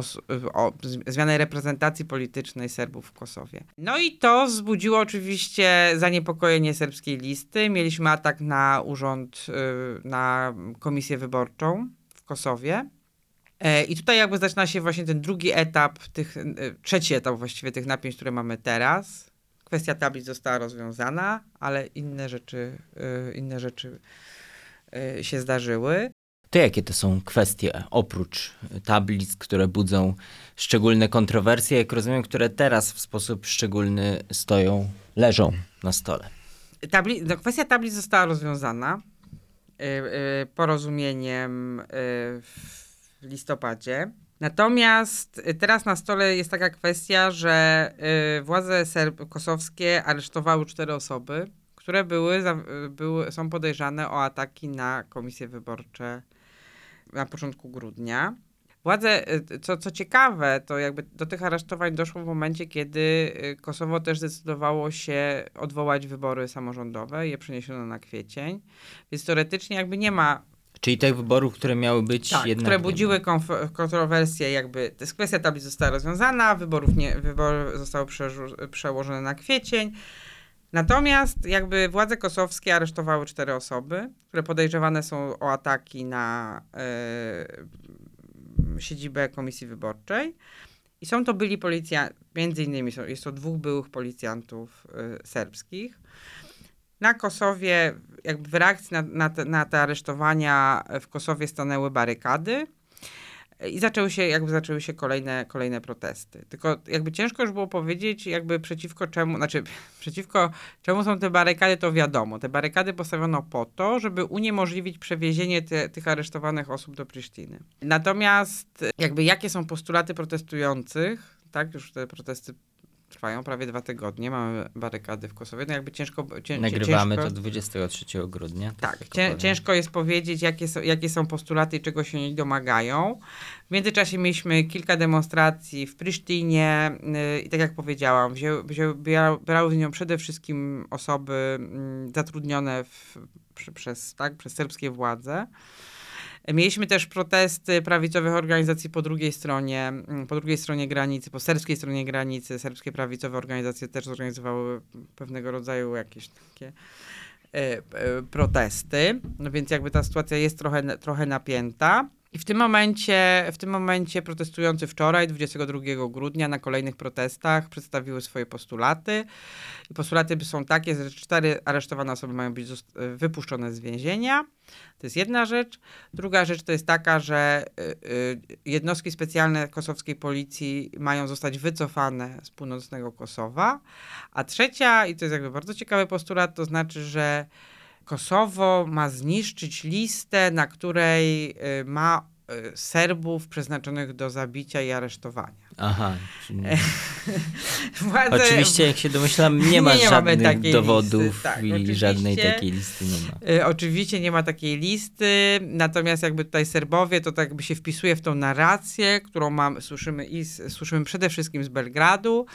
o, zmianę reprezentacji politycznej Serbów w Kosowie. No i to wzbudziło oczywiście zaniepokojenie serbskiej listy. Mieliśmy atak na urząd, y, na komisję wyborczą w Kosowie. E, I tutaj jakby zaczyna się właśnie ten drugi etap, tych, y, trzeci etap właściwie tych napięć, które mamy teraz. Kwestia tablic została rozwiązana, ale inne rzeczy, y, inne rzeczy się zdarzyły. To jakie to są kwestie oprócz tablic, które budzą szczególne kontrowersje, jak rozumiem, które teraz w sposób szczególny stoją, leżą na stole? Tabli no, kwestia tablic została rozwiązana y, y, porozumieniem w listopadzie. Natomiast teraz na stole jest taka kwestia, że władze serb kosowskie aresztowały cztery osoby, które były, były, są podejrzane o ataki na komisje wyborcze na początku grudnia. Władze, y, co, co ciekawe, to jakby do tych aresztowań doszło w momencie, kiedy y, Kosowo też zdecydowało się odwołać wybory samorządowe, je przeniesiono na kwiecień, więc teoretycznie jakby nie ma Czyli tych wyborów, które miały być tak, jednak... które budziły kontrowersje, jakby to jest kwestia tablic została rozwiązana, wyborów nie, wybory zostały przełożone na kwiecień. Natomiast jakby władze kosowskie aresztowały cztery osoby, które podejrzewane są o ataki na e, siedzibę Komisji Wyborczej. I są to byli policjanci, między innymi są, jest to dwóch byłych policjantów e, serbskich. Na Kosowie, jakby w reakcji na, na, te, na te aresztowania w Kosowie stanęły barykady i zaczęły się, jakby zaczęły się kolejne, kolejne protesty. Tylko jakby ciężko już było powiedzieć, jakby przeciwko czemu, znaczy przeciwko czemu są te barykady, to wiadomo. Te barykady postawiono po to, żeby uniemożliwić przewiezienie te, tych aresztowanych osób do Prisztiny. Natomiast jakby jakie są postulaty protestujących, tak, już te protesty trwają prawie dwa tygodnie, mamy barykady w Kosowie, no jakby ciężko... Cię, Nagrywamy ciężko, to 23 grudnia. tak, cię, ciężko jest powiedzieć, jakie są, jakie są postulaty i czego się oni domagają. W międzyczasie mieliśmy kilka demonstracji w Prysztynie yy, i tak jak powiedziałam, bra- brały w nią przede wszystkim osoby mm, zatrudnione w, przy, przez, tak, przez serbskie władze. Mieliśmy też protesty prawicowych organizacji po drugiej stronie, mm, po drugiej stronie granicy, po serbskiej stronie granicy. Serbskie prawicowe organizacje też zorganizowały pewnego rodzaju jakieś takie e, e, protesty. No więc jakby ta sytuacja jest trochę, trochę napięta. I w tym momencie, w tym momencie protestujący wczoraj, 22 grudnia, na kolejnych protestach przedstawiły swoje postulaty. Postulaty są takie, że cztery aresztowane osoby mają być wypuszczone z więzienia. To jest jedna rzecz. Druga rzecz to jest taka, że y, y, jednostki specjalne kosowskiej policji mają zostać wycofane z północnego Kosowa. A trzecia, i to jest jakby bardzo ciekawy postulat, to znaczy, że Kosowo ma zniszczyć listę, na której y, ma Serbów przeznaczonych do zabicia i aresztowania. Aha. Władze, Oczywiście, jak się domyślam, nie ma Nie żadnych dowodów listy, tak, i żadnej takiej listy nie ma. Y, Oczywiście nie ma takiej listy, natomiast jakby tutaj Serbowie to tak jakby się wpisuje w tą narrację, którą mam, słyszymy, i słyszymy przede wszystkim z Belgradu,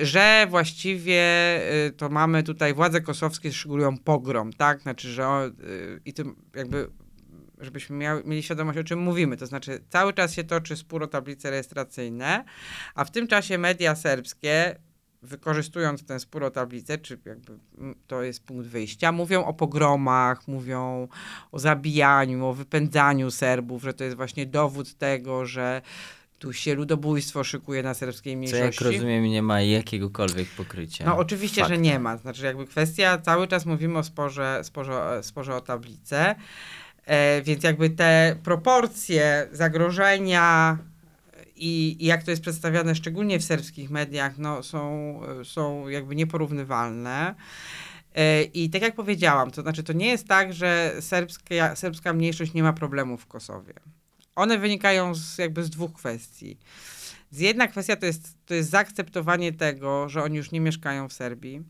y, że właściwie y, to mamy tutaj władze kosowskie szczegółują pogrom, tak? Znaczy, że o, y, i tym jakby żebyśmy miały, mieli świadomość, o czym mówimy. To znaczy, cały czas się toczy spór o tablice rejestracyjne, a w tym czasie media serbskie wykorzystując ten spór o tablicę, czy jakby to jest punkt wyjścia, mówią o pogromach, mówią o zabijaniu, o wypędzaniu Serbów, że to jest właśnie dowód tego, że tu się ludobójstwo szykuje na serbskiej Co mniejszości. jak rozumiem nie ma jakiegokolwiek pokrycia. No oczywiście, że nie ma. Znaczy jakby kwestia, cały czas mówimy o sporze, sporze, sporze o tablicę, e, więc jakby te proporcje zagrożenia i, i jak to jest przedstawiane, szczególnie w serbskich mediach, no, są, są jakby nieporównywalne. E, I tak jak powiedziałam, to znaczy to nie jest tak, że serbska, serbska mniejszość nie ma problemów w Kosowie. One wynikają z, jakby z dwóch kwestii. Z jedna kwestia to jest, to jest zaakceptowanie tego, że oni już nie mieszkają w Serbii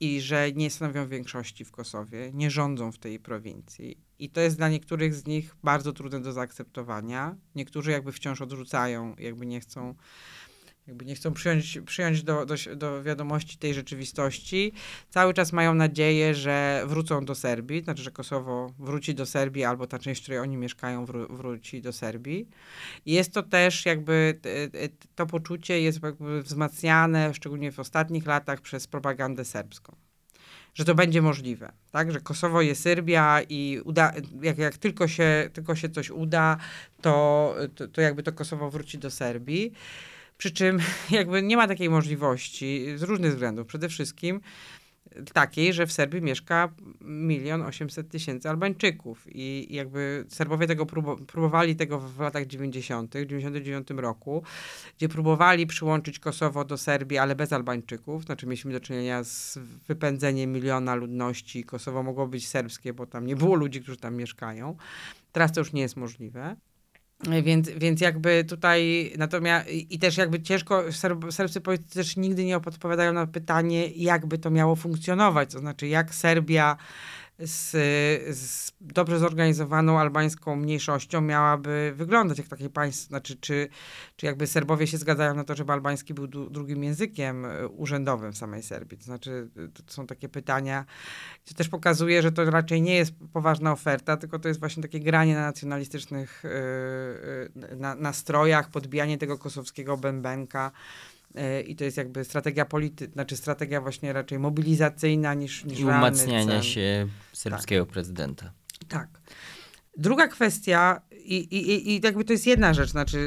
i że nie stanowią większości w Kosowie, nie rządzą w tej prowincji. I to jest dla niektórych z nich bardzo trudne do zaakceptowania. Niektórzy jakby wciąż odrzucają, jakby nie chcą, jakby nie chcą przyjąć, przyjąć do, do, do wiadomości tej rzeczywistości. Cały czas mają nadzieję, że wrócą do Serbii, znaczy, że Kosowo wróci do Serbii, albo ta część, w której oni mieszkają, wró- wróci do Serbii. I jest to też jakby, to poczucie jest jakby wzmacniane, szczególnie w ostatnich latach, przez propagandę serbską. Że to będzie możliwe, tak? Że Kosowo jest Serbia i uda, jak, jak tylko, się, tylko się coś uda, to, to, to jakby to Kosowo wróci do Serbii. Przy czym jakby nie ma takiej możliwości z różnych względów. Przede wszystkim takiej, że w Serbii mieszka milion osiemset tysięcy Albańczyków i, jakby Serbowie tego próbowali tego w latach 90., w 99 roku, gdzie próbowali przyłączyć Kosowo do Serbii, ale bez Albańczyków, znaczy mieliśmy do czynienia z wypędzeniem miliona ludności. Kosowo mogło być serbskie, bo tam nie było ludzi, którzy tam mieszkają. Teraz to już nie jest możliwe. Więc, więc jakby tutaj natomiast i też jakby ciężko, serb, serbscy politycy też nigdy nie odpowiadają na pytanie, jakby to miało funkcjonować, to znaczy jak Serbia z, z dobrze zorganizowaną albańską mniejszością miałaby wyglądać jak takie państwo, znaczy czy, czy jakby Serbowie się zgadzają na to, żeby albański był du, drugim językiem e, urzędowym w samej Serbii, to znaczy to są takie pytania, to też pokazuje, że to raczej nie jest poważna oferta, tylko to jest właśnie takie granie na nacjonalistycznych yy, na, nastrojach, podbijanie tego kosowskiego bębenka. Yy, I to jest jakby strategia polity, znaczy strategia właśnie raczej mobilizacyjna niż, niż I umacniania się serbskiego prezydenta. Tak. Druga kwestia, i, i, i- jakby to jest jedna rzecz, znaczy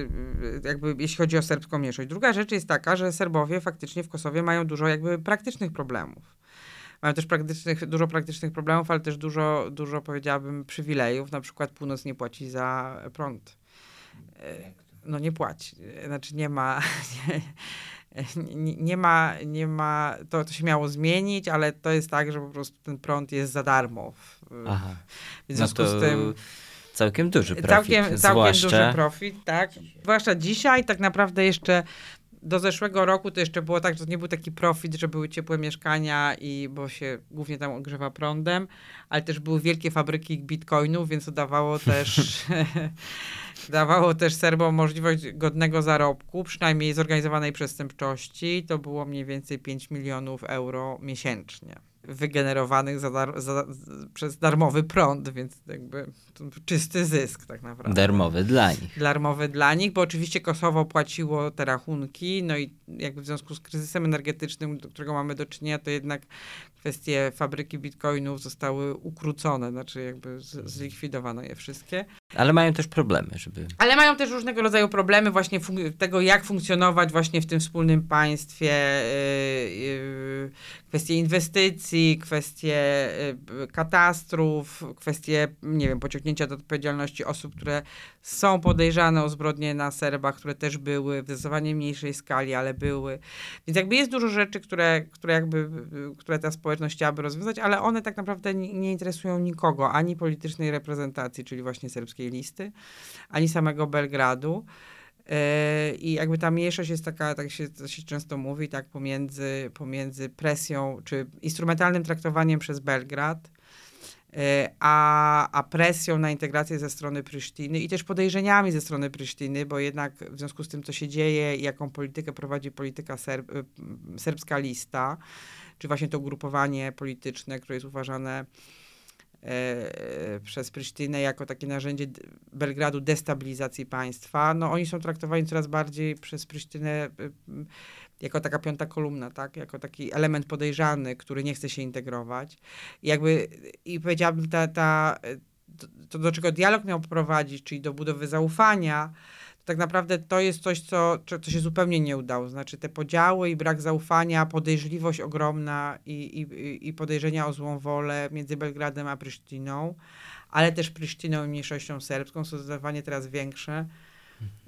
y, jakby jeśli chodzi o serbską mniejszość. Druga rzecz jest taka, że Serbowie faktycznie w Kosowie mają dużo jakby praktycznych problemów. Mają też praktycznych, dużo praktycznych problemów, ale też dużo, dużo powiedziałabym przywilejów. Na przykład północ nie płaci za prąd. E, No nie płaci. E, Znaczy nie ma... Nie, nie, nie ma, nie ma, to, to się miało zmienić, ale to jest tak, że po prostu ten prąd jest za darmo. Aha. w No związku to z tym całkiem duży profit. całkiem, całkiem zwłaszcza, duży profit, tak. Zwłaszcza dzisiaj, tak naprawdę jeszcze do zeszłego roku to jeszcze było tak, że to nie był taki profit, że były ciepłe mieszkania i bo się głównie tam ogrzewa prądem, ale też były wielkie fabryki bitcoinów, więc to dawało też dawało też Serbom możliwość godnego zarobku, przynajmniej zorganizowanej przestępczości. To było mniej więcej 5 milionów euro miesięcznie wygenerowanych za dar- za, przez darmowy prąd, więc jakby czysty zysk tak naprawdę. darmowy dla nich. Darmowy dla nich, bo oczywiście Kosowo płaciło te rachunki, no i jakby w związku z kryzysem energetycznym, do którego mamy do czynienia, to jednak kwestie fabryki bitcoinów zostały ukrócone, znaczy jakby zlikwidowano je wszystkie. Ale mają też problemy, żeby... Ale mają też różnego rodzaju problemy właśnie tego, jak funkcjonować właśnie w tym wspólnym państwie, yy, yy, kwestie inwestycji, kwestie yy, katastrów, kwestie, nie wiem, pociągnięcia do odpowiedzialności osób, które są podejrzane o zbrodnie na Serbach, które też były w zdecydowanie mniejszej skali, ale były. Więc jakby jest dużo rzeczy, które, które jakby, które ta społeczność chciałaby rozwiązać, ale one tak naprawdę nie interesują nikogo, ani politycznej reprezentacji, czyli właśnie serbskiej listy, ani samego Belgradu. Yy, I jakby ta mniejszość jest taka, tak się, to się często mówi, tak pomiędzy, pomiędzy presją, czy instrumentalnym traktowaniem przez Belgrad, yy, a, a presją na integrację ze strony Prysztiny i też podejrzeniami ze strony Prysztiny, bo jednak w związku z tym, co się dzieje jaką politykę prowadzi polityka serb, y, serbska lista, czy właśnie to ugrupowanie polityczne, które jest uważane e, przez Prysztynę jako takie narzędzie Belgradu destabilizacji państwa, no oni są traktowani coraz bardziej przez Prysztynę y, y, jako taka piąta kolumna, tak? Jako taki element podejrzany, który nie chce się integrować. I jakby, i powiedziałabym, ta, ta, to, to do czego dialog miał prowadzić, czyli do budowy zaufania, tak naprawdę to jest coś, co, co, się zupełnie nie udało. Znaczy te podziały i brak zaufania, podejrzliwość ogromna i, i, i podejrzenia o złą wolę między Belgradem a Prysztiną, ale też Prysztiną i mniejszością serbską są zdecydowanie teraz większe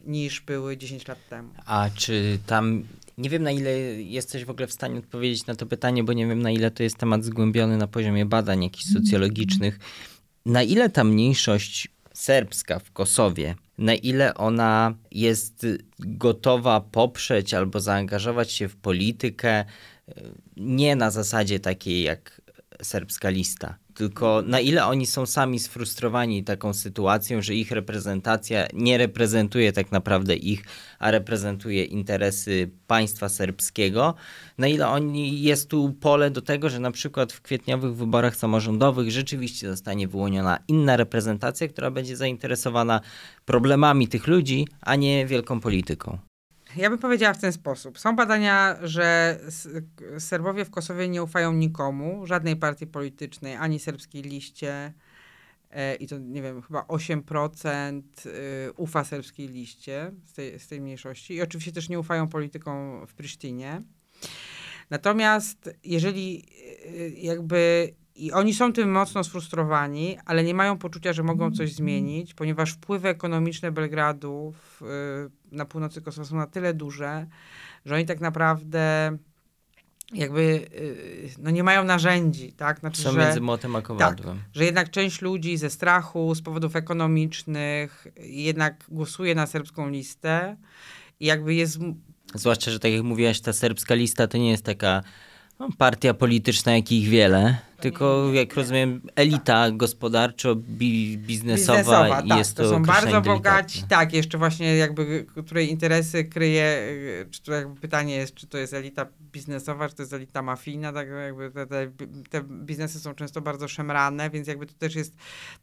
niż były 10 lat temu. A czy tam... Nie wiem, na ile jesteś w ogóle w stanie odpowiedzieć na to pytanie, bo nie wiem, na ile to jest temat zgłębiony na poziomie badań jakichś socjologicznych. Na ile ta mniejszość serbska w Kosowie, na ile ona jest gotowa poprzeć albo zaangażować się w politykę y, nie na zasadzie takiej jak serbska lista, tylko na ile oni są sami sfrustrowani taką sytuacją, że ich reprezentacja nie reprezentuje tak naprawdę ich, a reprezentuje interesy państwa serbskiego, na ile oni jest tu pole do tego, że na przykład w kwietniowych wyborach samorządowych rzeczywiście zostanie wyłoniona inna reprezentacja, która będzie zainteresowana problemami tych ludzi, a nie wielką polityką. Ja bym powiedziała w ten sposób. Są badania, że Serbowie w Kosowie nie ufają nikomu, żadnej partii politycznej, ani serbskiej liście. E, I to, nie wiem, chyba 8% y, ufa serbskiej liście z tej, z tej mniejszości. I oczywiście też nie ufają politykom w Prysztinie. Natomiast jeżeli y, jakby i oni są tym mocno sfrustrowani, ale nie mają poczucia, że mogą coś zmienić, ponieważ wpływy ekonomiczne Belgradu w, y, na północy Kosowa są na tyle duże, że oni tak naprawdę jakby y, no nie mają narzędzi, tak? Znaczy, Są że, między młotem a kowadłem. że jednak część ludzi ze strachu, z powodów ekonomicznych jednak głosuje na serbską listę i jakby jest Zwłaszcza, że tak jak mówiłaś, ta serbska lista to nie jest taka no, partia polityczna, jakich wiele, tylko jak rozumiem elita gospodarczo-biznesowa biznesowa, tak, jest to to są bardzo bogaci, delikatne. tak, jeszcze właśnie jakby, której interesy kryje, czy to jakby pytanie jest, czy to jest elita biznesowa, czy to jest elita mafijna, tak jakby te, te, te biznesy są często bardzo szemrane, więc jakby to też jest,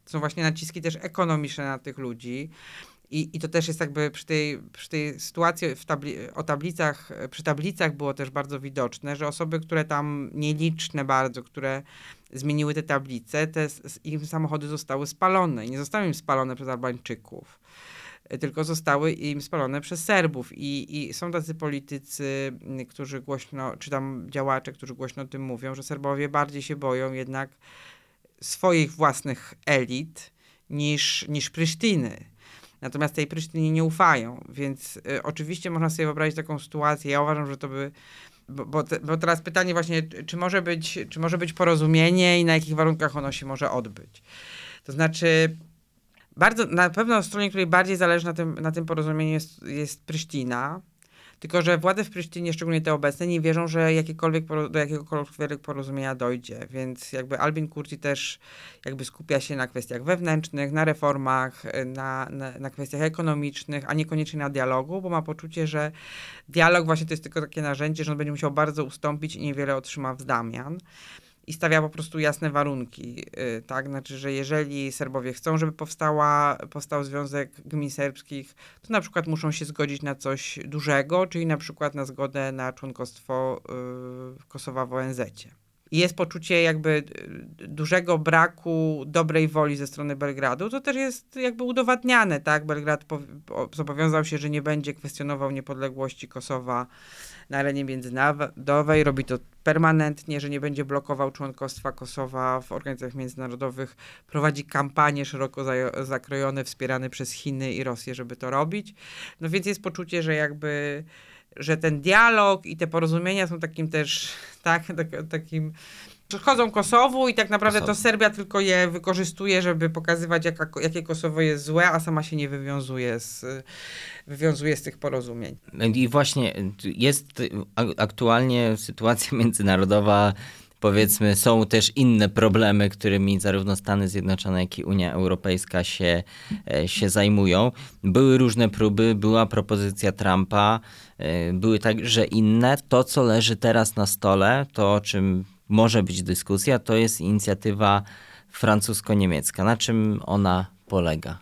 to są właśnie naciski też ekonomiczne na tych ludzi. I, I to też jest jakby przy tej, przy tej sytuacji w tabli o tablicach, przy tablicach było też bardzo widoczne, że osoby, które tam nieliczne bardzo, które zmieniły te tablice, te im samochody zostały spalone. Nie zostały im spalone przez Albańczyków, y, tylko zostały im spalone przez Serbów. I, I są tacy politycy, y, którzy głośno, czy tam działacze, którzy głośno o tym mówią, że Serbowie bardziej się boją jednak swoich własnych elit niż, niż Prysztyny. Natomiast tej Prysztynie nie ufają, więc y, oczywiście można sobie wyobrazić taką sytuację. Ja uważam, że to by. Bo, bo, te, bo teraz pytanie właśnie, czy może, być, czy może być porozumienie i na jakich warunkach ono się może odbyć. To znaczy, bardzo, na pewno stronie, której bardziej zależy na tym, na tym porozumieniu jest, jest. Tylko, że władze w Prysztynie, szczególnie te obecne, nie wierzą, że jakiekolwiek, do jakiegokolwiek porozumienia dojdzie. Więc jakby Albin Kurti też jakby skupia się na kwestiach wewnętrznych, na reformach, na, na, na kwestiach ekonomicznych, a niekoniecznie na dialogu, bo ma poczucie, że dialog właśnie to jest tylko takie narzędzie, że on będzie musiał bardzo ustąpić i niewiele otrzyma w zamian. I stawia po prostu jasne warunki, y, tak? Znaczy, że jeżeli Serbowie chcą, żeby powstała, powstał Związek Gmin Serbskich, to na przykład muszą się zgodzić na coś dużego, czyli na przykład na zgodę na członkostwo y, Kosowa w ONZ-cie. I jest poczucie jakby y, dużego braku dobrej woli ze strony Belgradu. To też jest jakby udowadniane, tak? Belgrad zobowiązał się, że nie będzie kwestionował niepodległości Kosowa na arenie międzynarodowej. Robi to permanentnie, że nie będzie blokował członkostwa Kosowa w organizacjach międzynarodowych. Prowadzi kampanie szeroko za- zakrojone, wspierane przez Chiny i Rosję, żeby to robić. No więc jest poczucie, że jakby że ten dialog i te porozumienia są takim też, tak, tak takim przychodzą Kosowu i tak naprawdę to Kosowo. Serbia tylko je wykorzystuje, żeby pokazywać, jaka, jakie Kosowo jest złe, a sama się nie wywiązuje z, wywiązuje z tych porozumień. I właśnie jest a- aktualnie sytuacja międzynarodowa, powiedzmy, są też inne problemy, którymi zarówno Stany Zjednoczone, jak i Unia Europejska się, e, się zajmują. Były różne próby, była propozycja Trumpa, e, były także inne. To, co leży teraz na stole, to o czym może być dyskusja, to jest inicjatywa francusko-niemiecka. Na czym ona polega?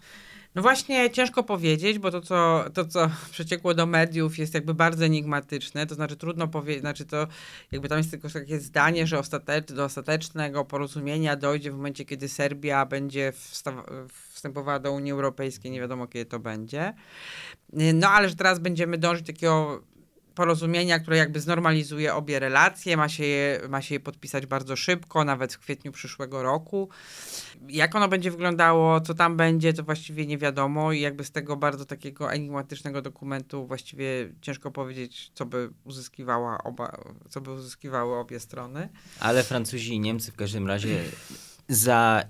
No właśnie ciężko powiedzieć, bo to co, to, co przeciekło do mediów jest jakby bardzo enigmatyczne, to znaczy trudno powiedzieć, znaczy to jakby tam jest tylko takie zdanie, że ostatecz, do ostatecznego porozumienia dojdzie w momencie, kiedy Serbia będzie wstępowała do Unii Europejskiej, nie wiadomo kiedy to będzie. No ale że teraz będziemy dążyć takiego porozumienia, które jakby znormalizuje obie relacje, ma się, je, ma się je podpisać bardzo szybko, nawet w kwietniu przyszłego roku. Jak ono będzie wyglądało, co tam będzie, to właściwie nie wiadomo i jakby z tego bardzo takiego enigmatycznego dokumentu właściwie ciężko powiedzieć, co by uzyskiwała oba, co by uzyskiwały obie strony. Ale Francuzi i Niemcy w każdym razie za,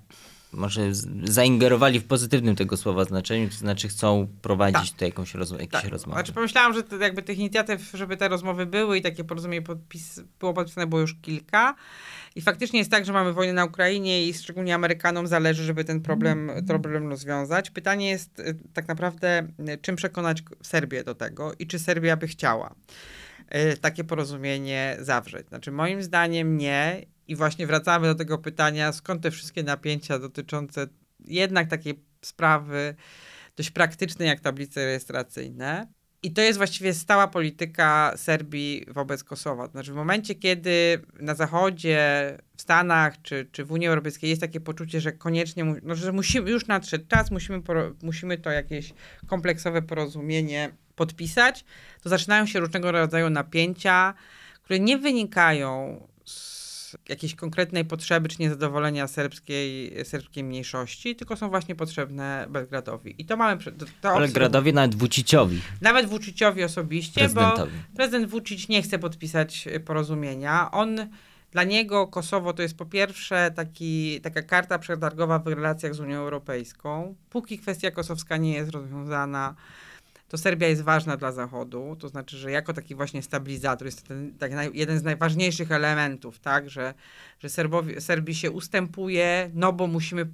może zaingerowali w pozytywnym tego słowa znaczeniu, to znaczy chcą prowadzić Tak. tutaj jakąś rozmo- jakieś Tak, rozmowy. znaczy pomyślałam, że jakby tych inicjatyw, żeby te rozmowy były i takie porozumienie podpis, było podpisane było już kilka. I faktycznie jest tak, że mamy wojnę na Ukrainie i szczególnie Amerykanom zależy, żeby ten problem, problem rozwiązać. Pytanie jest y, tak naprawdę, y, czym przekonać Serbię do tego i czy Serbia by chciała y, takie porozumienie zawrzeć. Znaczy moim zdaniem nie i właśnie wracamy do tego pytania, skąd te wszystkie napięcia dotyczące jednak takiej sprawy dość praktyczne jak tablice rejestracyjne. I to jest właściwie stała polityka Serbii wobec Kosowa. Znaczy w momencie, kiedy na Zachodzie, w Stanach czy, czy w Unii Europejskiej jest takie poczucie, że koniecznie, no, że musimy, już nadszedł czas, musimy, musimy to jakieś kompleksowe porozumienie podpisać, to zaczynają się różnego rodzaju napięcia, które nie wynikają jakiejś konkretnej potrzeby czy niezadowolenia serbskiej, serbskiej mniejszości, tylko są właśnie potrzebne Belgradowi. I to mamy... To, to Belgradowi, nawet Vuciciowi. Nawet Vuciciowi osobiście, bo prezydent Vucic nie chce podpisać y, porozumienia. On, dla niego Kosowo to jest po pierwsze taki, taka karta przetargowa w relacjach z Unią Europejską. Póki kwestia kosowska nie jest rozwiązana, to Serbia jest ważna dla Zachodu, to znaczy, że jako taki właśnie stabilizator jest ten, tak naj, jeden z najważniejszych elementów, tak, że, że Serbowi, Serbii się ustępuje, no bo musimy,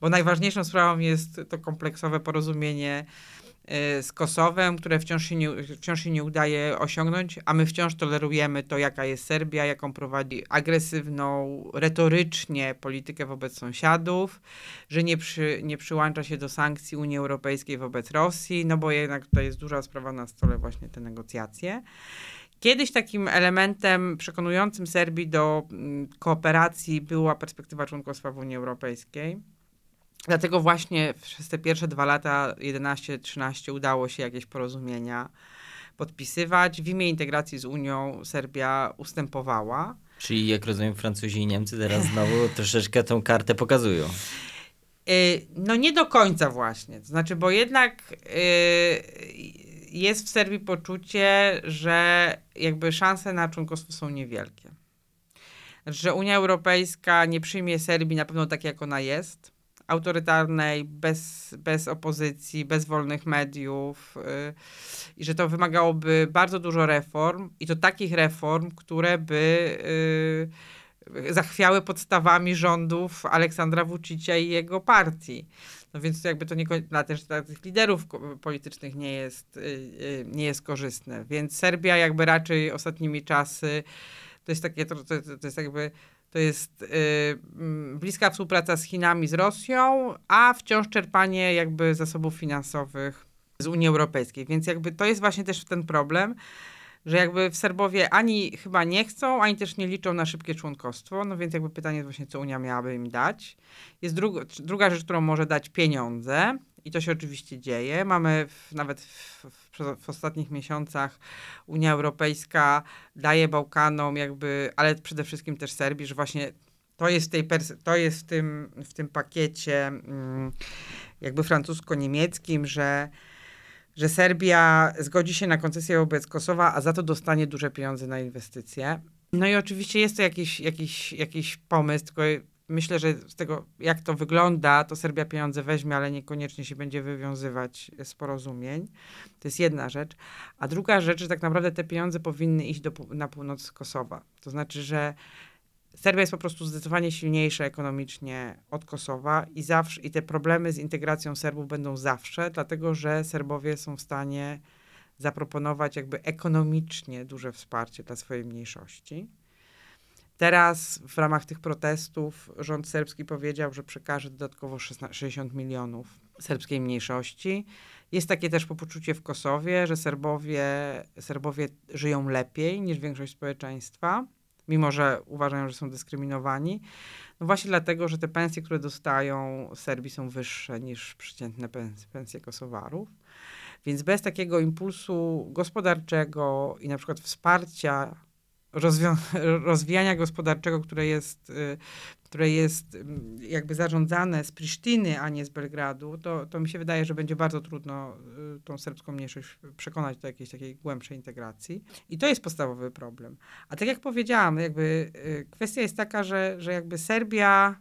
bo najważniejszą sprawą jest to kompleksowe porozumienie z Kosowem, które wciąż się, nie, wciąż się nie udaje osiągnąć, a my wciąż tolerujemy to, jaka jest Serbia, jaką prowadzi agresywną, retorycznie politykę wobec sąsiadów, że nie, przy, nie przyłącza się do sankcji Unii Europejskiej wobec Rosji, no bo jednak tutaj jest duża sprawa na stole właśnie te negocjacje. Kiedyś takim elementem przekonującym Serbii do mm, kooperacji była perspektywa członkostwa w Unii Europejskiej. Dlatego właśnie przez te pierwsze dwa lata, 11-13, udało się jakieś porozumienia podpisywać. W imię integracji z Unią Serbia ustępowała. Czyli jak rozumiem Francuzi i Niemcy teraz znowu troszeczkę tą kartę pokazują. Y, No nie do końca właśnie. To znaczy, bo jednak y, jest w Serbii poczucie, że jakby szanse na członkostwo są niewielkie. Że Unia Europejska nie przyjmie Serbii na pewno tak, jak ona jest. Autorytarnej, bez, bez opozycji, bez wolnych mediów. y, I że to wymagałoby bardzo dużo reform. I to takich reform, które by y, zachwiały podstawami rządów Aleksandra Vucicia i jego partii. No więc jakby to nie, dla, też dla tych liderów politycznych nie jest, y, nie jest korzystne. Więc Serbia jakby raczej ostatnimi czasy to jest takie, to, to, to jest jakby to jest y, mm, bliska współpraca z Chinami, z Rosją, a wciąż czerpanie jakby zasobów finansowych z Unii Europejskiej. Więc jakby to jest właśnie też ten problem, że jakby w Serbowie ani chyba nie chcą, ani też nie liczą na szybkie członkostwo. No więc jakby pytanie jest właśnie, co Unia miałaby im dać. Jest druga, druga rzecz, którą może dać pieniądze. I to się oczywiście dzieje. Mamy w, nawet w, w, w ostatnich miesiącach Unia Europejska daje Bałkanom jakby, ale przede wszystkim też Serbii, że właśnie to jest tej to jest w, tym, w tym pakiecie mm, jakby francusko-niemieckim, że że Serbia zgodzi się na koncesję wobec Kosowa, a za to dostanie duże pieniądze na inwestycje. No i oczywiście jest to jakiś, jakiś, jakiś pomysł, tylko myślę, że z tego, jak to wygląda, to Serbia pieniądze weźmie, ale niekoniecznie się będzie wywiązywać z porozumień. To jest jedna rzecz. A druga rzecz, że tak naprawdę te pieniądze powinny iść do, na północ Kosowa. To znaczy, że Serbia jest po prostu zdecydowanie silniejsza ekonomicznie od Kosowa i zawsze i te problemy z integracją Serbów będą zawsze, dlatego że Serbowie są w stanie zaproponować jakby ekonomicznie duże wsparcie dla swojej mniejszości. Teraz w ramach tych protestów rząd serbski powiedział, że przekaże dodatkowo 16 60 milionów serbskiej mniejszości. Jest takie też poczucie w Kosowie, że Serbowie, Serbowie żyją lepiej niż większość społeczeństwa mimo że uważają, że są dyskryminowani. No właśnie dlatego, że te pensje, które dostają Serbii są wyższe niż przeciętne pens- pensje Kosowarów. Więc bez takiego impulsu gospodarczego i na przykład wsparcia rozwią- rozwijania gospodarczego, które jest, y, które jest mm, jakby zarządzane z Prisztiny, a nie z Belgradu, to, to mi się wydaje, że będzie bardzo trudno y, tą serbską mniejszość przekonać do jakiejś takiej głębszej integracji. I to jest podstawowy problem. A tak jak powiedziałam, jakby y, kwestia jest taka, że, że jakby Serbia,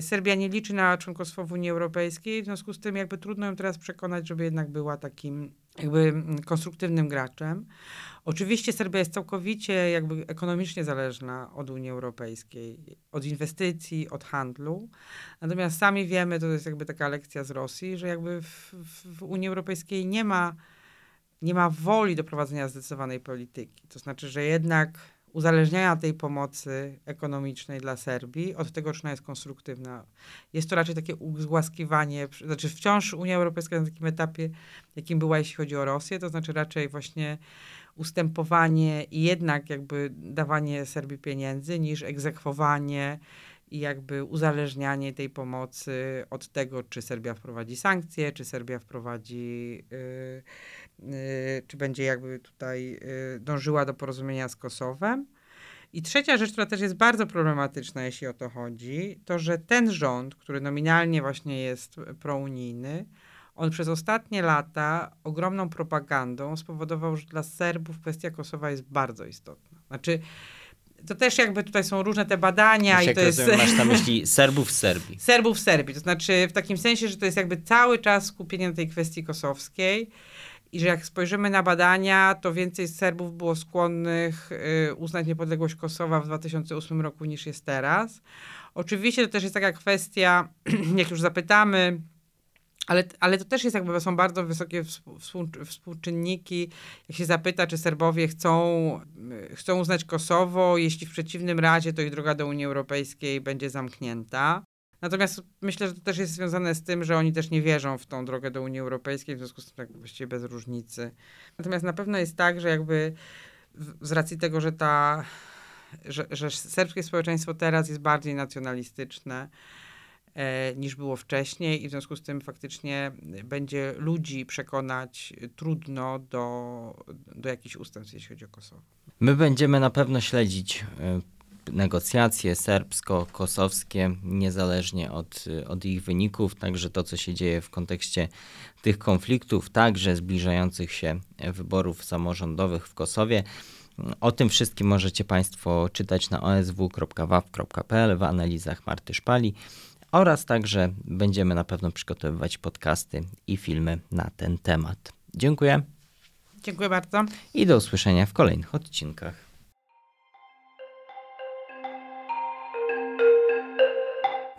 Serbia nie liczy na członkostwo w Unii Europejskiej, w związku z tym jakby trudno ją teraz przekonać, żeby jednak była takim jakby mm, konstruktywnym graczem. Oczywiście Serbia jest całkowicie jakby ekonomicznie zależna od Unii Europejskiej, od inwestycji, od handlu. Natomiast sami wiemy, to jest jakby taka lekcja z Rosji, że jakby w, w, Unii Europejskiej nie ma, nie ma woli do prowadzenia zdecydowanej polityki. To znaczy, że jednak uzależniania tej pomocy ekonomicznej dla Serbii od tego, czy ona jest konstruktywna. Jest to raczej takie ugłaskiwanie, znaczy wciąż Unia Europejska na takim etapie, jakim była, jeśli chodzi o Rosję, to znaczy raczej właśnie ustępowanie i jednak jakby dawanie Serbii pieniędzy, niż egzekwowanie i jakby uzależnianie tej pomocy od tego, czy Serbia wprowadzi sankcje, czy Serbia wprowadzi y, y, czy będzie jakby tutaj y, dążyła do porozumienia z Kosowem. I trzecia rzecz, która też jest bardzo problematyczna, jeśli o to chodzi, to że ten rząd, który nominalnie właśnie jest prounijny, on przez ostatnie lata ogromną propagandą spowodował, że dla Serbów kwestia Kosowa jest bardzo istotna. Znaczy, to też jakby tutaj są różne te badania Już i to jest... rozumiem, masz na myśli Serbów w Serbii. Serbów w Serbii. To znaczy w takim sensie, że to jest jakby cały czas skupienie na tej kwestii kosowskiej i że jak spojrzymy na badania, to więcej Serbów było skłonnych y, uznać niepodległość Kosowa w 2008 roku niż jest teraz. Oczywiście to też jest taka kwestia, jak już zapytamy, ale, ale to też jest jakby, są bardzo wysokie współ- współ- współczynniki. Jak się zapyta, czy Serbowie chcą, y, chcą uznać Kosowo, jeśli w przeciwnym razie to ich droga do Unii Europejskiej będzie zamknięta. Natomiast myślę, że to też jest związane z tym, że oni też nie wierzą w tą drogę do Unii Europejskiej, w związku z tym tak właściwie bez różnicy. Natomiast na pewno jest tak, że jakby z racji tego, że ta, że, że serbskie społeczeństwo teraz jest bardziej nacjonalistyczne, e, niż było wcześniej i w związku z tym faktycznie będzie ludzi przekonać trudno do, do jakichś ustępstw, jeśli chodzi o Kosowo. My będziemy na pewno śledzić y, negocjacje serbsko-kosowskie, niezależnie od, od ich wyników, także to, co się dzieje w kontekście tych konfliktów, także zbliżających się wyborów samorządowych w Kosowie. O tym wszystkim możecie Państwo czytać na osw.waw.pl w analizach Marty Szpali oraz także będziemy na pewno przygotowywać podcasty i filmy na ten temat. Dziękuję Dziękuję bardzo. i do usłyszenia w kolejnych odcinkach.